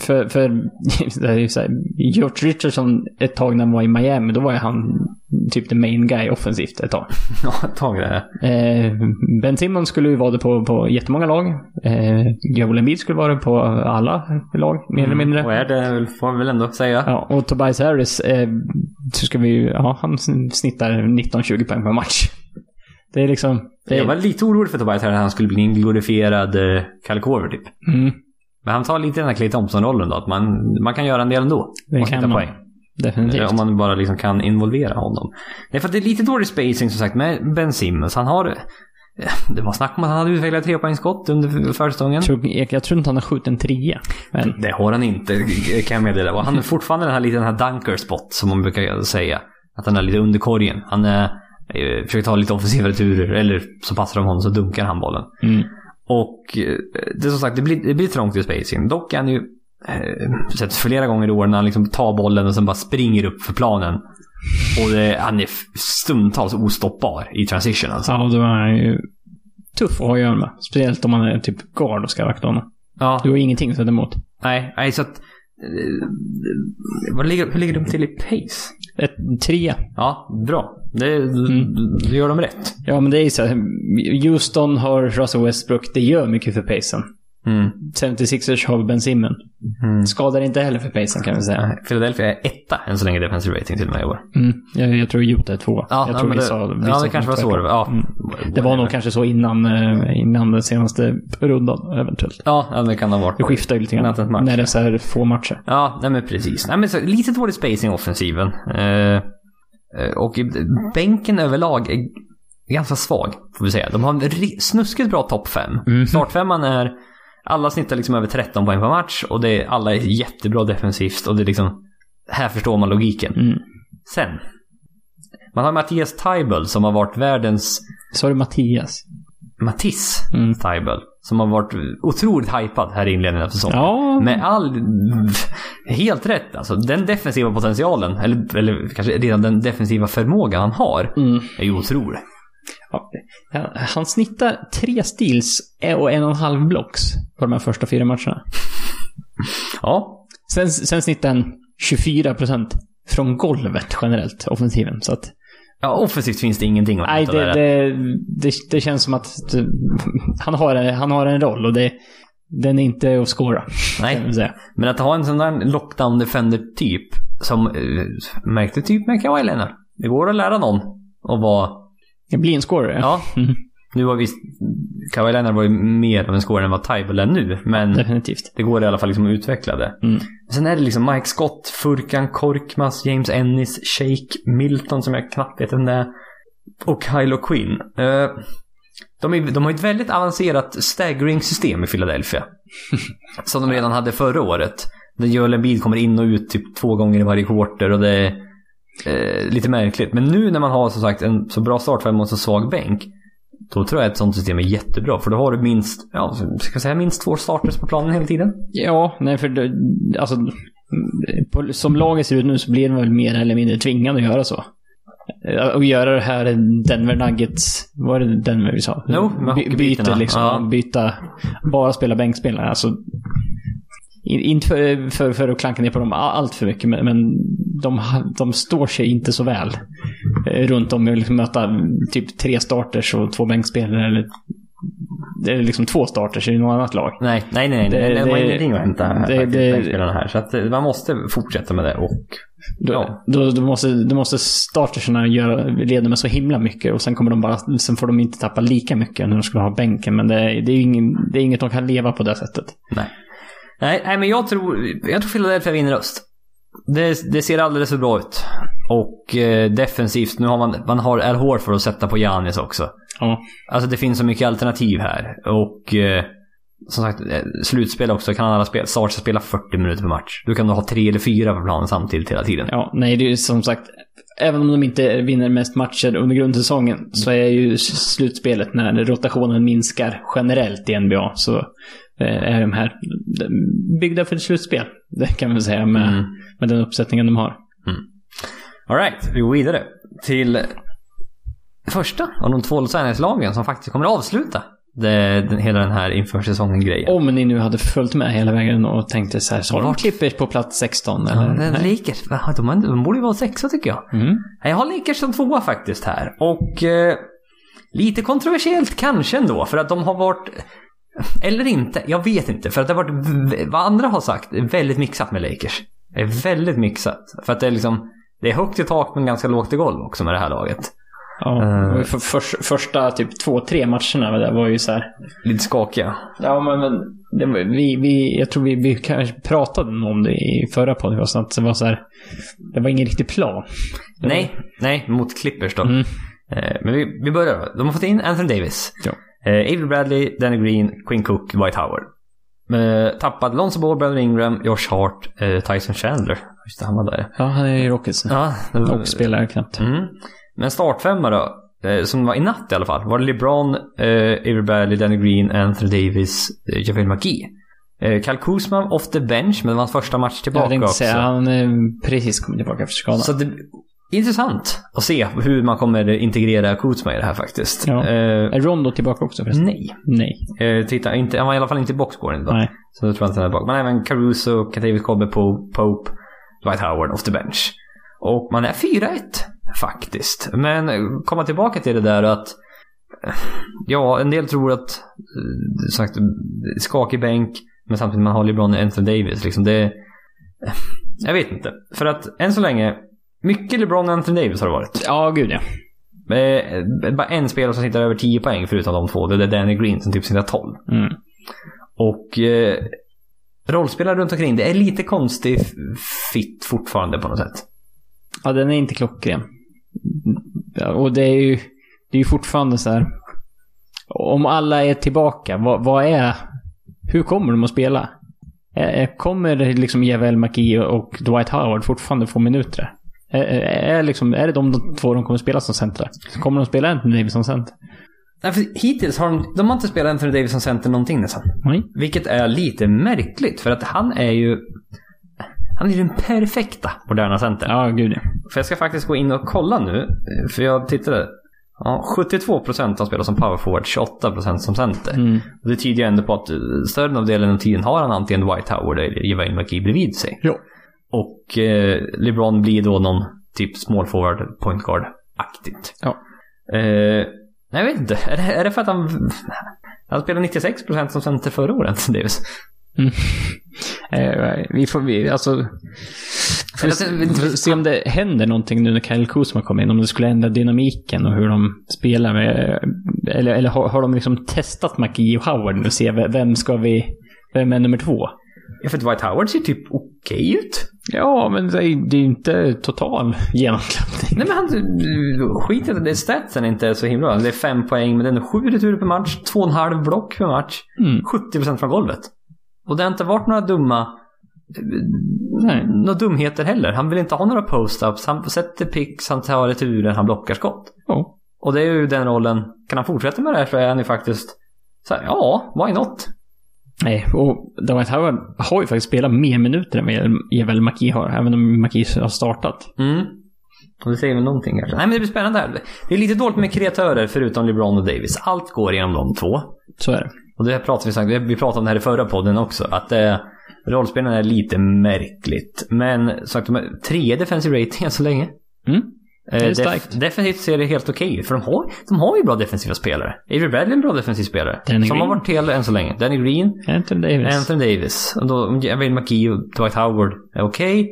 för, för [laughs] det är ju så här, George Richardson ett tag när han var i Miami, då var ju han typ the main guy offensivt ett tag. [laughs] Ja, ett tag det. Eh, ben Simmons skulle ju vara det på, på jättemånga lag. Eh, Joel Embiid skulle vara det på alla lag, mer eller mindre. Och är det, får man väl ändå säga. Ja, och Tobias Harris, eh, så ska vi ja, han snittar 19-20 poäng per match. Det är liksom... Det Jag är, var lite orolig för Tobias att han skulle bli en glorifierad eh, Kyle Korver typ. mm, Men han tar lite den här Clay Thompson-rollen då. Att man, man kan göra en del ändå. det kan man. poäng. Definitivt. Eh, Om man bara liksom kan involvera honom. Är för att det är lite dålig spacing som sagt med Ben Simmons. Han har... eh, Det var snack om att han hade utvecklat trepoängsskott under försäsongen. jag, jag, tror inte han har skjutit en trea. Men, Det har han inte, kan jag meddela. Och han är fortfarande den här lite den här dunker spot som man brukar säga. Att han är lite under korgen. Han är, eh, försöker ta lite offensiva returer, eller så passar de honom så dunkar han bollen. mm, Och eh, det är som sagt, det blir, det blir trångt i spacing. Dock är han ju eh, sett flera gånger i år när han liksom tar bollen och sen bara springer upp för planen. Och det, han är stundtals ostoppbar i transition alltså. ja, då är han ju tuff att ha att göra med. Speciellt om man är typ guard och ska vakta honom. Ja, Du har ingenting att sätta emot. nej, nej så att... eh, vad ligger, hur ligger de till i pace? Ett trea. Ja, bra. Det, Mm. det gör de rätt. Ja, men det är ju så här. Houston har Russell Westbrook. Det gör mycket för pacen. Mm. 76ers har Ben Simmons. Mm. Skadar inte heller för Pacen kan vi säga. Philadelphia är etta än så länge defensive rating till och med i år. Mm. Jag, jag tror Utah är två. Ja, jag ja, tror vi det, sa, vi ja, det kanske var så. Ja. Mm. Det var nog kanske så innan, eh, innan den senaste rundan eventuellt. Ja, det kan ha varit. Det skiftar ju lite grann. När det är så här få matcher. Ja, nej men precis. Nej, men så, lite dålig spacing i offensiven. Eh, eh, och bänken överlag är ganska svag, får vi säga. De har en snuskigt bra topp 5. Mhm. Startfemman är... Alla snittar liksom över 13 poäng per match och det är, alla är jättebra defensivt och det är liksom... Här förstår man logiken. Mm. Sen. Man har Mattias Taibel som har varit världens... Har du Mattias. Mattis Mm. Taibel. Som har varit otroligt hypad här i inledningen av säsongen. Ja, Med all... Helt rätt alltså. Den defensiva potentialen, eller, eller kanske redan den defensiva förmågan han har, Mm. är ju otrolig. Han snittar tre steals och en och en halv blocks på de här första fyra matcherna. [laughs] Ja. Sen, sen snittar han 24% från golvet generellt, offensiven. Så att, ja, offensivt finns det ingenting att nej, det, det, det, det känns som att det, [laughs] han, har, han har en roll och det, den är inte att scora. Nej. Men att ha en sån där lockdown defender typ, som eh, märkte typ med Kawhi Leonard. Det går att lära någon att vara... Det blir en scorer. Ja. Mm, [laughs] Nu var visst... Kawhi Leonard var ju mer av en scorer än vad Taibel är nu, men definitivt. det går i alla fall liksom att utveckla det. Mm. Sen är det liksom Mike Scott, Furkan Korkmaz, James Ennis, Shake Milton som jag knappt vet vem det är. Och Kylo Quinn. Eh, de, är, de har ett väldigt avancerat staggering-system i Philadelphia. [laughs] som de redan hade förra året. Där Joel Embiid kommer in och ut typ två gånger i varje quarter och det eh, lite märkligt. Men nu när man har som sagt en så bra startfem och så svag bänk. Då tror jag att ett sånt system är jättebra. För då har du minst, ja, ska jag säga minst två starters på planen hela tiden. Ja, nej för det, alltså, på, som laget ser ut nu så blir de väl mer eller mindre tvingade att göra så. Eh, Och göra det här Denver Nuggets, var det Denver vi sa? Jo, med By-. Byte liksom, Ja. byta, bara spela bänkspelare. Alltså, inte för, för, för att klanka ner på dem allt för mycket, men, men de, de står sig inte så väl eh, runt om. Liksom möta typ tre starters och två bänkspelare eller, eller liksom två starters i något annat lag. Nej, nej, nej. Det- Det, det, var ingenting att hämta här det- faktiskt, det- här. Så att eh, man måste fortsätta med det och... Då, Ja. då, då, måste, då måste startersarna göra, leda med så himla mycket och sen kommer de bara, sen får de inte tappa lika mycket när de skulle ha bänken. Men det, det, är ingen, det är inget de kan leva på det sättet. Nej. Nej, nej men jag tror, jag tror Philadelphia vinner öst. Det, det ser alldeles för bra ut. Och eh, defensivt, nu har man, man har Al Horford att sätta på Giannis också. Ja. Alltså det finns så mycket alternativ här. Och eh, som sagt, eh, slutspel också kan alla spela, Sarge spela 40 minuter per match. Du kan då ha tre eller fyra på planen samtidigt hela tiden. ja, nej det är ju som sagt, även om de inte vinner mest matcher under grundsäsongen så är ju slutspelet när rotationen minskar generellt i NBA så är de här byggda för ett slutspel. Det kan man säga med, Mm. med den uppsättningen de har. Alright, vi går vidare till första av de två Los Angeles-lagen som faktiskt kommer att avsluta det, den, hela den här inför säsongen-grejen. Om ni nu hade följt med hela vägen och tänkte så här, så har de? Clippers på plats 16 Ja, eller? Nej. Lakers. De, de borde ju vara sexa tycker jag. Mm. Jag har Lakers som tvåa faktiskt här. Och eh, lite kontroversiellt kanske ändå. För att de har varit... Eller inte, jag vet inte. För att det har varit, vad andra har sagt, är väldigt mixat med Lakers. Det är väldigt mixat. För att det är liksom... Det är högt i tak men ganska lågt i golv också med det här laget. Ja, och för, för, första typ två, tre matcherna där var ju så här. Lite skakiga. Ja, men, men var, vi, vi, jag tror vi, vi kanske pratade om det i förra podcasten. Att det var så här. Det var ingen riktig plan. Det var- Nej, nej, mot Clippers då. Mm. Eh, men vi, vi börjar då. De har fått in Anthony Davis. Ja. Eh, Avery Bradley, Danny Green, Quinn Cook, Dwight Howard. Eh, tappad Lonzo Ball, Brandon Ingram, Josh Hart, eh, Tyson Chandler. Just det, han var där. Ja, han är i Rockets. Ja, var- Och spelar knappt. Mm. Men startfemma då, eh, som var i natt i alla fall, var det LeBron, eh, Avery Bradley, Danny Green, Anthony Davis, eh, JaVale McGee. Eh, Kyle Kuzma off the bench, men det var hans första match Jag tillbaka tänkte också. säga, han är precis kommit tillbaka efter skadan. Så det intressant att se hur man kommer integrera Kuzma i det här faktiskt. Ja. Eh, Är Rondo tillbaka också förresten? nej. Nej. Eh, titta, inte, han var i alla fall inte i boxscoren idag. Nej. Så då tror jag inte han är bak. Men även Caruso, Katavis Kobbe, Pope, Dwight Howard off the bench. Och man är 4-1 faktiskt. Men komma tillbaka till det där att ja, en del tror att, eh, sagt, skakig bänk, men samtidigt man har LeBron och Anthony Davis. Liksom det, jag vet inte. För att än så länge, mycket LeBron och Anthony Davis har det varit. Ja, gud ja. Eh, bara en spelare som sitter över 10 poäng förutom de två. Det är Danny Green som typ sitter 12. Mm. Och eh, rollspelare runt omkring, det är lite konstig fit fortfarande på något sätt. Ja, den är inte klockren. Ja, Och det är ju, det är ju fortfarande så här. Om alla är tillbaka, vad, vad är... Hur kommer de att spela? Eh, Kommer liksom Javel McGee och Dwight Howard fortfarande få minuter? Är, är, liksom, är det de två de kommer att spela som centra? Kommer de spela Anthony Davis som center? Nej, för hittills har de, de har inte spelat Anthony Davis som center någonting nästan. Nej. Vilket är lite märkligt för att han är ju... Han är ju den perfekta moderna center. Ja, gud. För jag ska faktiskt gå in och kolla nu. För jag tittade. Ja, 72% har spelat som power forward, 28% som center. Mm. Och det tyder ju ändå på att större delen av tiden har han antingen Dwight Howard eller Javale McGee bredvid sig. Ja. Och eh, LeBron blir då någon typ small forward, point guard-aktigt. Ja. Eh, jag vet inte. Är det, är det för att han... Han spelade 96% som center förra året, [laughs] Davis. Mm. [laughs] Eh, vi får, vi, alltså... Får att- får se om det händer någonting nu när Kyle Kuzma kommer in. Om det skulle ändra dynamiken och hur de spelar med... Eller, eller har, har de liksom testat McGee och Howard nu och se vem ska vi... Vem är nummer två? Ja, för Dwight Howard ser typ okej ut. Ja, men det är ju inte total genomklappning. Nej men han... Skit i att det statsen inte är så himla bra. Det är fem poäng, men det är sju returer per match. Två och en halv block per match. Mm. 70% från golvet. Och det har inte varit några dumma... Nej. Några dumheter heller. Han vill inte ha några post-ups. Han sätter picks, han tar returer, han blockar skott. Ja. Och det är ju den rollen. Kan han fortsätta med det här så är han ju faktiskt... Så här, ja, why not? Nej, och Dwight Howard har ju faktiskt spelat mer minuter än Javel McGee har. Även om McGee har startat. Mm. Och det säger väl någonting kanske. Nej men det blir spännande här. Det är lite dåligt med kreatörer förutom LeBron och Davis. Allt går genom de två. Så är det. Och det här pratar vi, sagt, vi pratade om det här i förra podden också. Att eh, rollspelen är lite märkligt. Men sagt, de har tre defensive rating än så länge. Mm. Eh, def- defensivt ser det helt okej ut. För de har, de har ju bra defensiva spelare. Avery Bradley är en bra defensiv spelare. Danny som Green. har varit hel än så länge. Danny Green, Anthony Davis. Anthony Davis. Och då, Javale McGee och Dwight Howard är okej.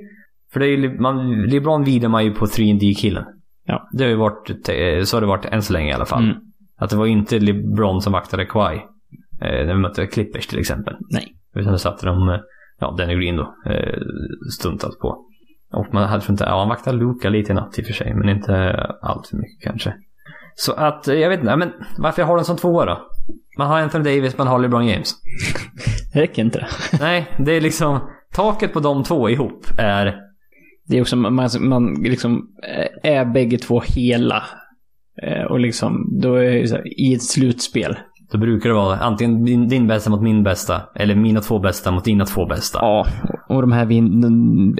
För det är ju, man, LeBron vilar man ju på 3D-killen. Ja. Det har ju varit, eh, så har det varit än så länge i alla fall. Mm. Att det var inte LeBron som vaktade Kawhi. Eh, när vi mötte Clippers till exempel. Nej. Utan det satte de, eh, ja, Danny Green då, eh, stuntat på. Och man hade inte, ja han vaktade Luka lite i natt i och för sig, men inte allt för mycket kanske. Så att, eh, jag vet inte, men varför jag har den som tvåa då? Man har Anthony Davis, man har LeBron James. Det räcker inte det. [laughs] Nej, det är liksom, taket på de två ihop är, Det är också, man, man liksom eh, är bägge två hela. Eh, Och liksom, då är det så här, i ett slutspel. Då brukar det vara antingen din, din bästa mot min bästa, eller mina två bästa mot dina två bästa. Ja, och de här vin,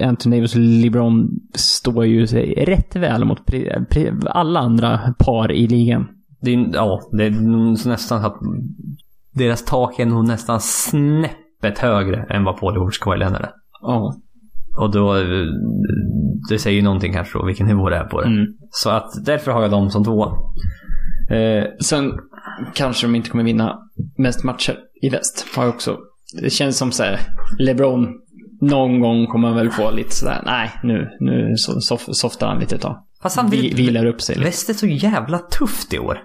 Anthony Davis och LeBron står ju sig rätt väl mot pri, pri, alla andra par i ligan. Det är, ja, det är nästan att deras tak är nog nästan snäppet högre än vad Paul George Kawhi Leonard är. Ja. Och då, det säger ju någonting kanske då, vilken nivå det är på det. Mm. Så att därför har jag dem som tvåa. Eh, Sen kanske de inte kommer vinna mest matcher i väst. Har jag också. Det känns som så här, LeBron någon gång kommer han väl få lite sådär, nej nu, nu so- sof, softar han lite ett tag. fast samtidigt, Vi, vilar upp sig lite. väst är så jävla tufft i år.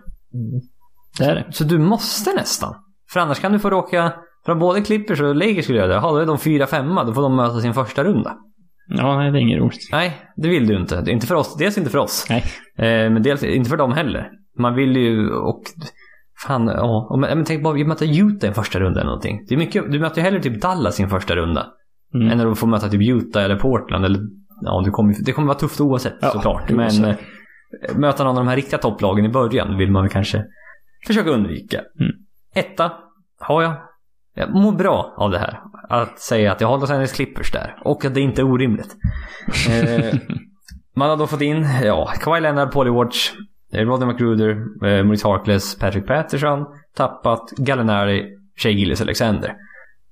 Det är det. Så du måste nästan. För annars kan du få råka, för både Clippers och Lakers skulle göra det. Jaha, då är de fyra femma, då får de möta sin första runda. Ja, nej, det är inget roligt. Nej, det vill du inte. Det är inte för oss. Dels inte för oss. Nej. Eh, men dels inte för dem heller. Man vill ju och... Fan, ja. Och, men, men tänk bara, vi möter Utah i första runda eller någonting. Det är mycket, du möter ju hellre typ Dallas i en första runda. Mm. Än när du får möta typ Utah eller Portland eller... Ja, det kommer, det kommer vara tufft oavsett Ja, såklart. Men eh, möta någon av de här riktiga topplagen i början vill man väl kanske försöka undvika. Mm. Etta har jag. Jag mår bra av det här. Att säga att jag har Los Angeles Clippers där. Och att det inte är orimligt. Eh, [laughs] man har då fått in, ja, Kawhi Leonard, Paulie Watch, Rodney McGruder, eh, Maurice Harkless, Patrick Patterson, tappat Gallinari, Shea Gillis Alexander.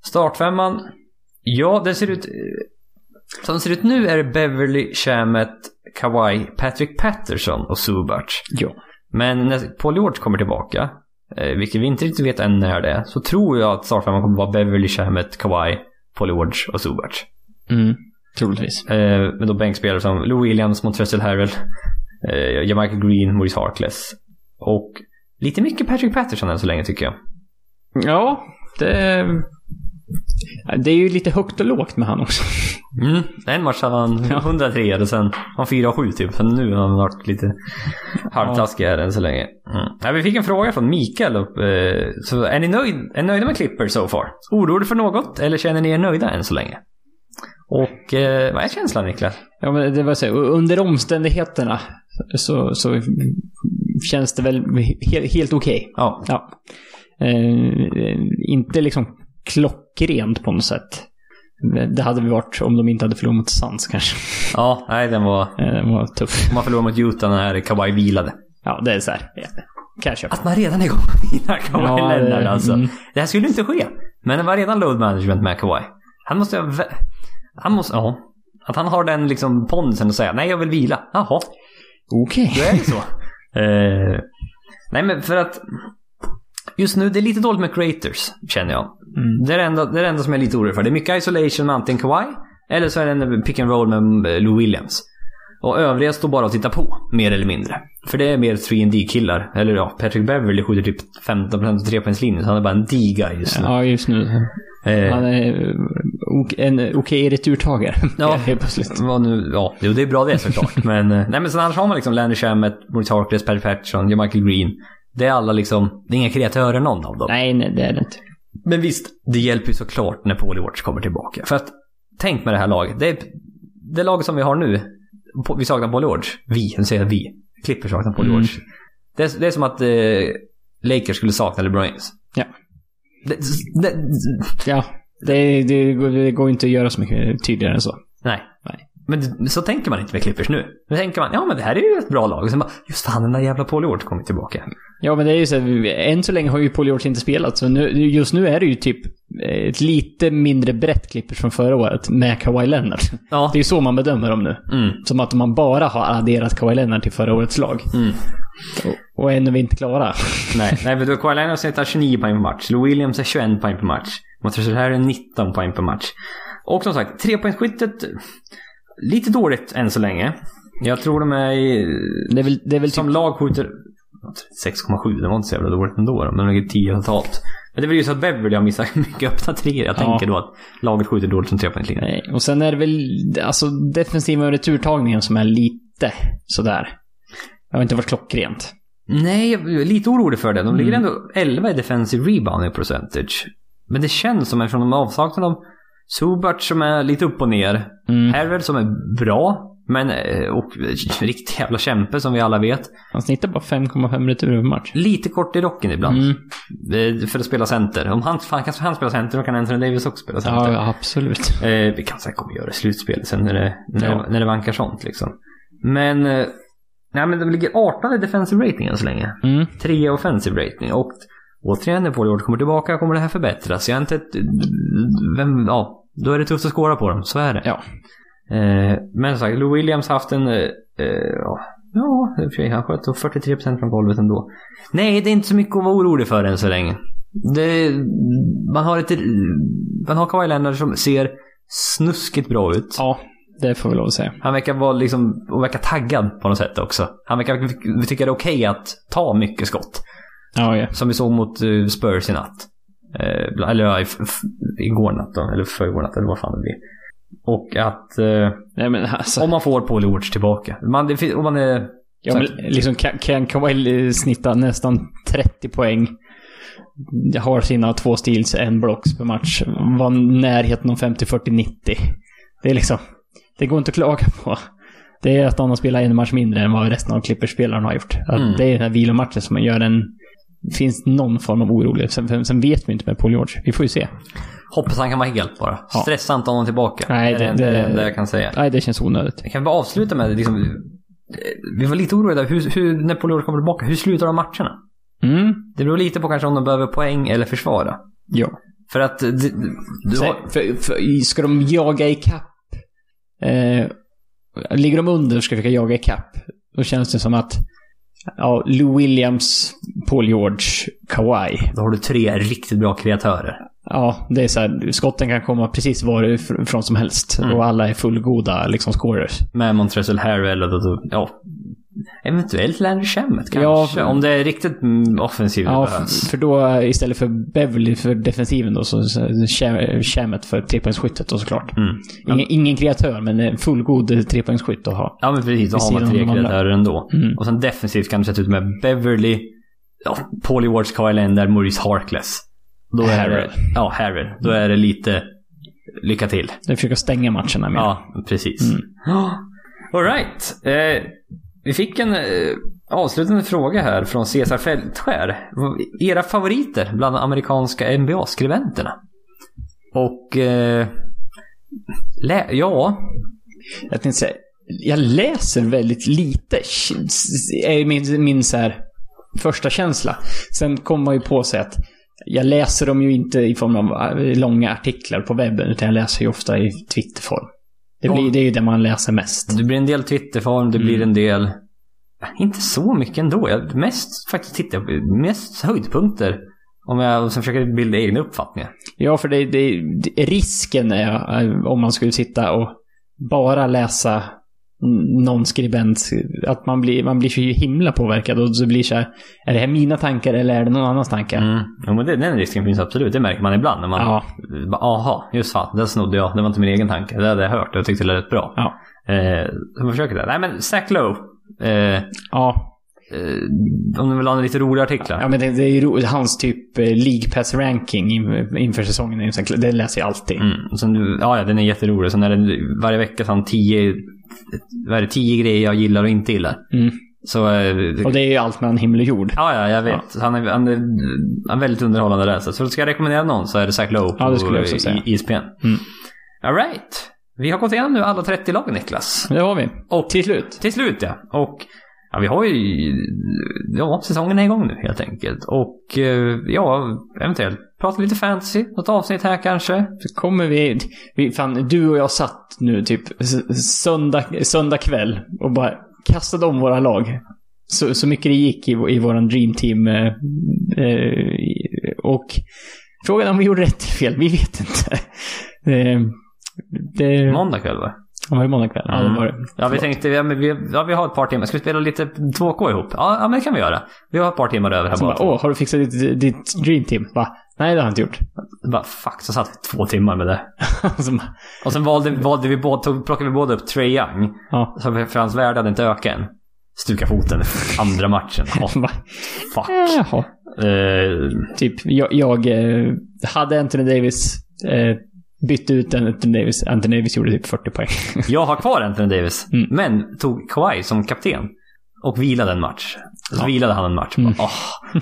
Startfemman, ja, den ser ut... eh, Som den ser ut nu är det Beverly, Shamet, Kawhi, Patrick Patterson och Zubac. Ja. Men när Paul George kommer tillbaka, eh, vilket vi inte riktigt vet än när det är, så tror jag att startfemman kommer vara Beverly, Shamet, Kawhi, Paul George och Zubac. Mm. Troligtvis. Eh, med då bänkspelare som Lou Williams, Montrezl Harrell, eh, Jamaica Green, Maurice Harkless. Och lite mycket Patrick Patterson än så länge tycker jag. Ja, det... Det är ju lite högt och lågt med han också. Mm. En match hade han 103 och sen han 4-7 typ. Så nu har han varit lite halvtaskig här än så länge. Mm. Ja, vi fick en fråga från Mikael. Upp, eh, så är ni nöjd, är nöjda med Clippers so far? Orolig för något? Eller känner ni er nöjda än så länge? Och eh, vad är känslan Niklas? Ja, men det var så, under omständigheterna så, så känns det väl helt, helt okej. Ja. Ja. Eh, inte liksom klockrent på något sätt. Det hade vi varit om de inte hade förlorat mot Suns kanske. Ja, nej den var... Eh, Den var tuff. Man förlorade mot Utah när Kawhi vilade. Ja, det är så här. Kan jag köpa. Att man redan är igång med vilar Kawhi Ja, det- Leonard alltså. mm. Det här skulle inte ske. Men det var redan load management med Kawhi. Han måste ha... Han måste... Ja. Att han har den liksom pondusen att säga nej jag vill vila. Jaha, Okej. då är det så. [laughs] eh, nej men för att... Just nu, det är lite dåligt med creators, känner jag. Mm. Det är det enda, det är det enda som jag är lite orolig för. Det är mycket isolation med antingen Kawhi, eller så är det en pick and roll med eh, Lou Williams. Och övriga står bara och tittar på, mer eller mindre. För det är mer 3D-killar. Eller ja, Patrick Beverly skjuter typ 15% trepoängslinjen, så han är bara en D-guy just nu. Ja, just nu. Eh, Han är en okej returtagare. [laughs] Ja. Helt plötsligt. vad nu, ja, jo, det är bra det såklart. [laughs] men, eh, nej, men sen annars har man liksom Landry Shamet, Maurice Harkless, Perry Patterson, Michael Green. Det är alla liksom, det är inga kreatörer någon av dem. Nej, nej, det är det inte. Men visst, det hjälper ju såklart när Paul George kommer tillbaka. För att, tänk med det här laget. Det, det laget som vi har nu, vi saknar Paul George. Vi, nu säger jag vi. Clippers saknar Paul Mm. George. Det, är- det är som att eh, Lakers skulle sakna LeBron James. Ja. Det, det, Ja, det, det, går- det går inte att göra så mycket tydligare än så. nej. Nej. Men så tänker man inte med Clippers nu. Nu tänker man, ja men det här är ju ett bra lag. Och sen bara, just fan den där jävla Paul George kommer tillbaka. Ja, men det är ju så här, än så länge har ju Paul George inte spelat, så nu, just nu är det ju typ ett lite mindre brett Clippers från förra året med Kawhi Leonard. Ja. Det är ju så man bedömer dem nu. Mm. Som att man bara har adderat Kawhi Leonard till förra årets lag. Mm. Och, och än är vi inte klara. [laughs] Nej, nej men då Leonard snittar 29 poäng per match. Lou Williams är 21 poäng per match. Montrezl Harrell är 19 poäng per match. Och som sagt, trepoängsskyttet lite dåligt än så länge. Jag tror de är i, Det är väl, det är väl som typ... lag skjuter 6,7. Det var inte så jävla dåligt ändå. Men de ligger 10 totalt. Men det är väl ju så att Beverly har missat [laughs] mycket öppna treor. Jag Ja. tänker då att laget skjuter dåligt som trepoängslinje. Nej, och sen är det väl alltså defensiva returtagningen som är lite sådär. Det har inte varit klockrent. Nej, jag är lite orolig för det. De ligger Mm. ändå 11 i defensive rebounding percentage. Men det känns som, eftersom de har avsaknad av Subac som är lite upp och ner. Mm. Harrell som är bra, men eh, och [laughs] riktigt jävla kämpe som vi alla vet. Han snittar bara 5,5 returer per match. Lite kort i rocken ibland. Mm. Eh, För att spela center. Om han, han kan han spela center, då kan Anthony Davis också spela center. Ja, absolut. Eh, vi kan säkert kommer göra slutspel sen när det, när, Ja. när det vankar sånt liksom. Men, eh, nej men de ligger 18 i defensive rating än så länge. Mm. 3 offensive rating. Och återigen när Paul George kommer tillbaka kommer det här förbättras. Jag har inte vem, ja, då är det tufft att skåra på dem. Så är det. Ja. Eh, men som sagt, Lou Williams haft en, eh, ja, ja, i och för sig, han sköt 43% från golvet ändå. Nej, det är inte så mycket att vara orolig för än så länge. Det, man har ett, man har Kawhi Leonard som ser snuskigt bra ut. Ja, det får vi lov att säga. Han verkar vara liksom, och verkar taggad på något sätt också. Han verkar vi tycker det är okej att ta mycket skott. Ja, ja. Som vi såg mot eh, Spurs i natt. Eh, eller ja, igår natt då, eller förrgår natt, eller vad fan det blir. Och att eh, Nej, men alltså. om man får Paul George tillbaka. Man, det, om man är... Ja, men liksom kan, kan Kawhi snitta nästan 30 poäng. Har sina två steals, en blocks per match. Var närheten om 50, 40, 90. Det är liksom... Det går inte att klaga på. Det är att han har spelat en match mindre än vad resten av Clippers-spelarna har gjort. Mm. Det är den här vilomatchen som gör en... Finns någon form av orolig. Sen, sen vet vi inte med Paul George. Vi får ju se. Hoppas han kan vara helt bara. Ja. Stressa inte honom tillbaka. Nej, det, är det- det, det, det- jag kan säga. Nej, det känns onödigt. Jag kan bara avsluta med liksom, eh, Vi var lite oroliga där. Hur, hur, när Paul George kommer tillbaka, hur slutar de matcherna? Mm. Det beror lite på kanske om de behöver poäng eller försvara. Ja. För att... eh, Du, du har, för, för, ska de jaga i kapp? Eh, ligger de under och ska försöka jaga i kapp? Då känns det som att ja, Lou Williams, Paul George, Kawhi. Då har du tre riktigt bra kreatörer. Ja, det är så här, skotten kan komma precis varifrån som helst. Mm. Och alla är fullgoda liksom scorers. Med Montrezl Harrell och ja. Eventuellt Landry Shamet kanske. Ja, Ja, om det är riktigt mm, offensivt Ja, behövs. för då istället för Beverly för defensiven då, så så- Sham- Shamet för trepoängsskyttet då såklart. Mm. Ingen, ingen kreatör, men en fullgod trepoängsskytt att ha. Ja men precis, då har man tre kreatörer ändå. Mm. Och sen defensivt kan du sätta ut med Beverly, ja, Paulie Wards, Kyle Maurice Harkless. Då är det, Harrell. ja, Harrell. Då är det lite lycka till. De försöker stänga matcherna med. Ja, precis. Mm. [gasps] Alright. Eh, vi fick en eh, avslutande fråga här från Cesar Fältskär. Era favoriter bland amerikanska NBA-skribenterna? Och... Eh, ja, Jag tänkte säga, jag läser väldigt lite. är min, min så här första känsla. Sen kommer man ju på sig att jag läser dem ju inte i form av eh, långa artiklar på webben, utan jag läser ju ofta i Twitterform. Det, blir, det är ju det man läser mest. det blir en del Twitterform, det blir Mm. en del... Inte så mycket ändå. Jag mest faktiskt tittar på mest höjdpunkter. Om jag sen försöker bilda egna uppfattningar. Ja, för det, det, risken är om man skulle sitta och bara läsa någon skribent, att man blir, man blir så himla påverkad och så blir så här, är det här mina tankar eller är det någon annans tankar? Mm. Jo, men det, den risken finns absolut. Det märker man ibland när man... Ja. Aha, just fan. Den snodde jag. Det var inte min egen tanke. Det hade jag hört och jag tyckte det lät bra. Ja. Eh, så man försöker det. Nej men Zach Lowe. Eh, Ja, om du vill ha lite rolig artiklar. ja men det, det är ju hans typ eh, League Pass ranking in- inför säsongen. Det läser jag alltid. Mm. Sen, ja, ja, den är jätterolig. Sen är det varje vecka så tio, vad är det, tio grejer jag gillar och inte gillar. Mm. Så, eh, Och det är ju allt mellan himmel och jord. ja, ja, jag vet. Han, är, han, är, han är väldigt underhållande läsa. Så ska jag rekommendera någon så är det Zach Lowe på Ja, det skulle jag också säga. i- ESPN. Mm. All right. Vi har gått igenom nu alla 30 lag, Niklas. Det har vi. Och Till slut. Till slut ja. Och ja, vi har ju... Ja, säsongen är igång nu helt enkelt. Och eh, ja, eventuellt prata lite fantasy. Något avsnitt här kanske. Så kommer vi, vi fan, du och jag satt nu typ söndag, söndag kväll och bara kastade om våra lag. Så, så mycket det gick i, i våran dream team. Eh, eh, och frågan om vi gjorde rätt eller fel, vi vet inte. [laughs] Eh, det Måndag kväll va? Var det måndag kväll? Ja, det var det. Ja, vi tänkte, ja, vi, ja, vi har ett par timmar. Ska vi spela lite 2K ihop? Ja, ja men det kan vi göra. Vi har ett par timmar över här bara. åh, har du fixat ditt, ditt dream team? Va? Nej, det har jag inte gjort. bara. Fuck, så satt vi två timmar med det. [laughs] Och sen valde, valde vi båda, tog, plockade vi båda upp Trae Young. ja. Så för hans värde hade inte ökat än. Stuka foten andra matchen. [laughs] Ja, bara, fuck. Jaha. Eh, Typ, jag, jag eh, hade Anthony Davis, eh, bytte ut Anthony Davis. Anthony Davis gjorde typ 40 poäng. [laughs] Jag har kvar Anthony Davis, Mm. men tog Kawhi som kapten. Och vilade en match. Så Ja. vilade han en match. Mm. Bara, åh.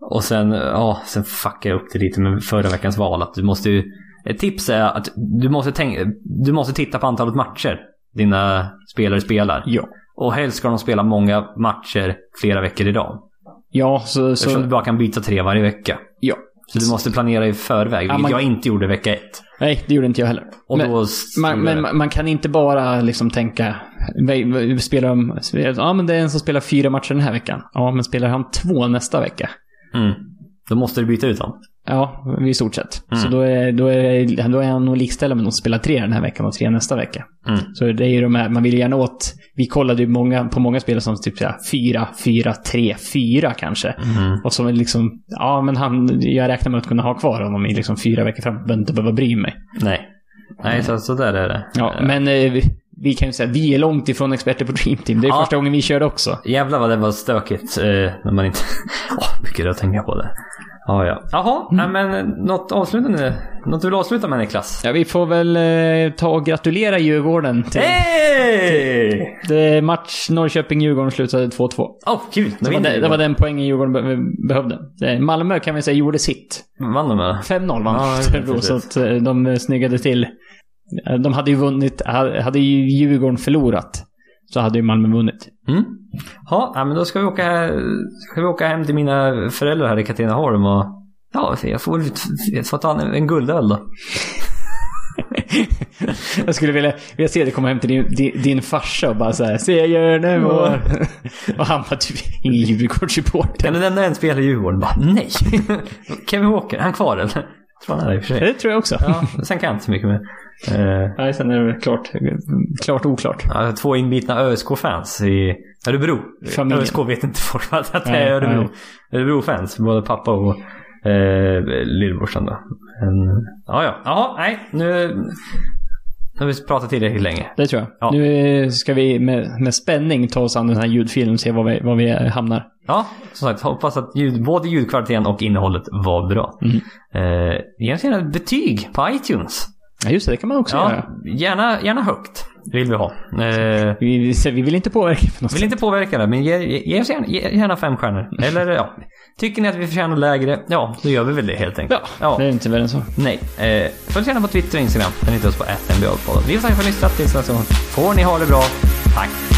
[laughs] Och sen, ja, sen fuckade jag upp det lite med förra veckans val. Att du måste ju, ett tips är att du måste, tänka, du måste titta på antalet matcher dina spelare spelar. ja. Och helst ska de spela många matcher flera veckor i rad. Ja, så... Eftersom så du bara kan byta tre varje vecka. ja. Så du måste planera i förväg, Ja, vilket man- jag inte gjorde vecka ett. Nej, det gjorde inte jag heller. Och men, då man, men man- kan inte bara liksom tänka... "Vad- vad- Spelar de... Ja, men det är en som spelar fyra matcher den här veckan. Ja, men spelar han två nästa vecka? mm. Då måste du byta ut dem. Ja, i stort sett. Mm. Så då är, då, är, då är han nog likställd med någon som spelar tre den här veckan och tre nästa vecka. Mm. Så det är ju de här, man vill gärna åt... Vi kollade ju många, på många spelare som typ såhär, fyra, fyra, tre, fyra kanske. Mm. Och som liksom, ja men han, jag räknar med att kunna ha kvar honom i liksom fyra veckor fram. Behöver inte behöva bry mig. Nej. Nej, så, så där är det. Ja, men eh, vi, kan ju säga, vi är långt ifrån experter på Dream Team. Det är Ja. första gången vi körde också. Jävlar vad det var stökigt eh, när man inte... [laughs] Åh, mycket att tänka på det. Ja, ja. Jaha, nej, men något avslutande? Något du vill avsluta med Niklas? Ja, vi får väl eh, ta och gratulera Djurgården till... Hej! Det match Norrköping-Djurgården slutade 2-2. Åh, kul! Det var, det, det var den poängen Djurgården be behövde. Malmö kan vi säga gjorde sitt. Vann de eller? 5-0 vann Ja, [laughs] så att eh, de snyggade till. De hade ju vunnit, hade hade ju Djurgården förlorat så hade ju Malmö vunnit. Mm. Ja, men då ska vi åka, ska vi åka hem till mina föräldrar här i Katrineholm och... Ja, jag får, jag får ta en, en guldöl då. [laughs] Jag skulle vilja, vilja se dig komma hem till din, din, din farsa och bara såhär Seger nu och... och han bara typ ingen Djurgårdssupporter. Kan du nämna en spelare i Djurgården? Bara, nej! [laughs] Kevin Walker, är han kvar eller? Jag tror han är i och för sig. Det tror jag också. Ja, sen kan jag inte så mycket mer. Eh, Nej, sen är det klart, klart oklart. ja, två inbitna ÖSK-fans i Örebro. Familjen. ÖSK vet inte folk att det är Örebro. Örebro-fans, både pappa och eh, lillbrorsan då. Men, ja, ja. Jaha, nej. Nu, nu har vi pratat tillräckligt länge. Det tror jag. Ja. Nu ska vi med, med spänning ta oss an den här ljudfilen och se var vi, var vi hamnar. Ja, som sagt, hoppas att ljud, både ljudkvaliteten och innehållet var bra. Mm. Eh, gärna ett betyg på iTunes. Ja, just det. Det kan man också Ja, göra. gärna, gärna högt vill vi ha. Eh, Vi, vi vill inte påverka på något vill sätt. inte påverka det, men ge, ge, ge oss gärna, ge, gärna fem stjärnor. Eller ja, tycker ni att vi förtjänar lägre? Ja, då gör vi väl det helt enkelt. Ja, det är inte värre än så. Nej. Eh, följ gärna på Twitter och Instagram. Där hittar oss på FNBA-podden. Vi får tacka för att ni har lyssnat. Tills nästa gång får ni ha det bra. Tack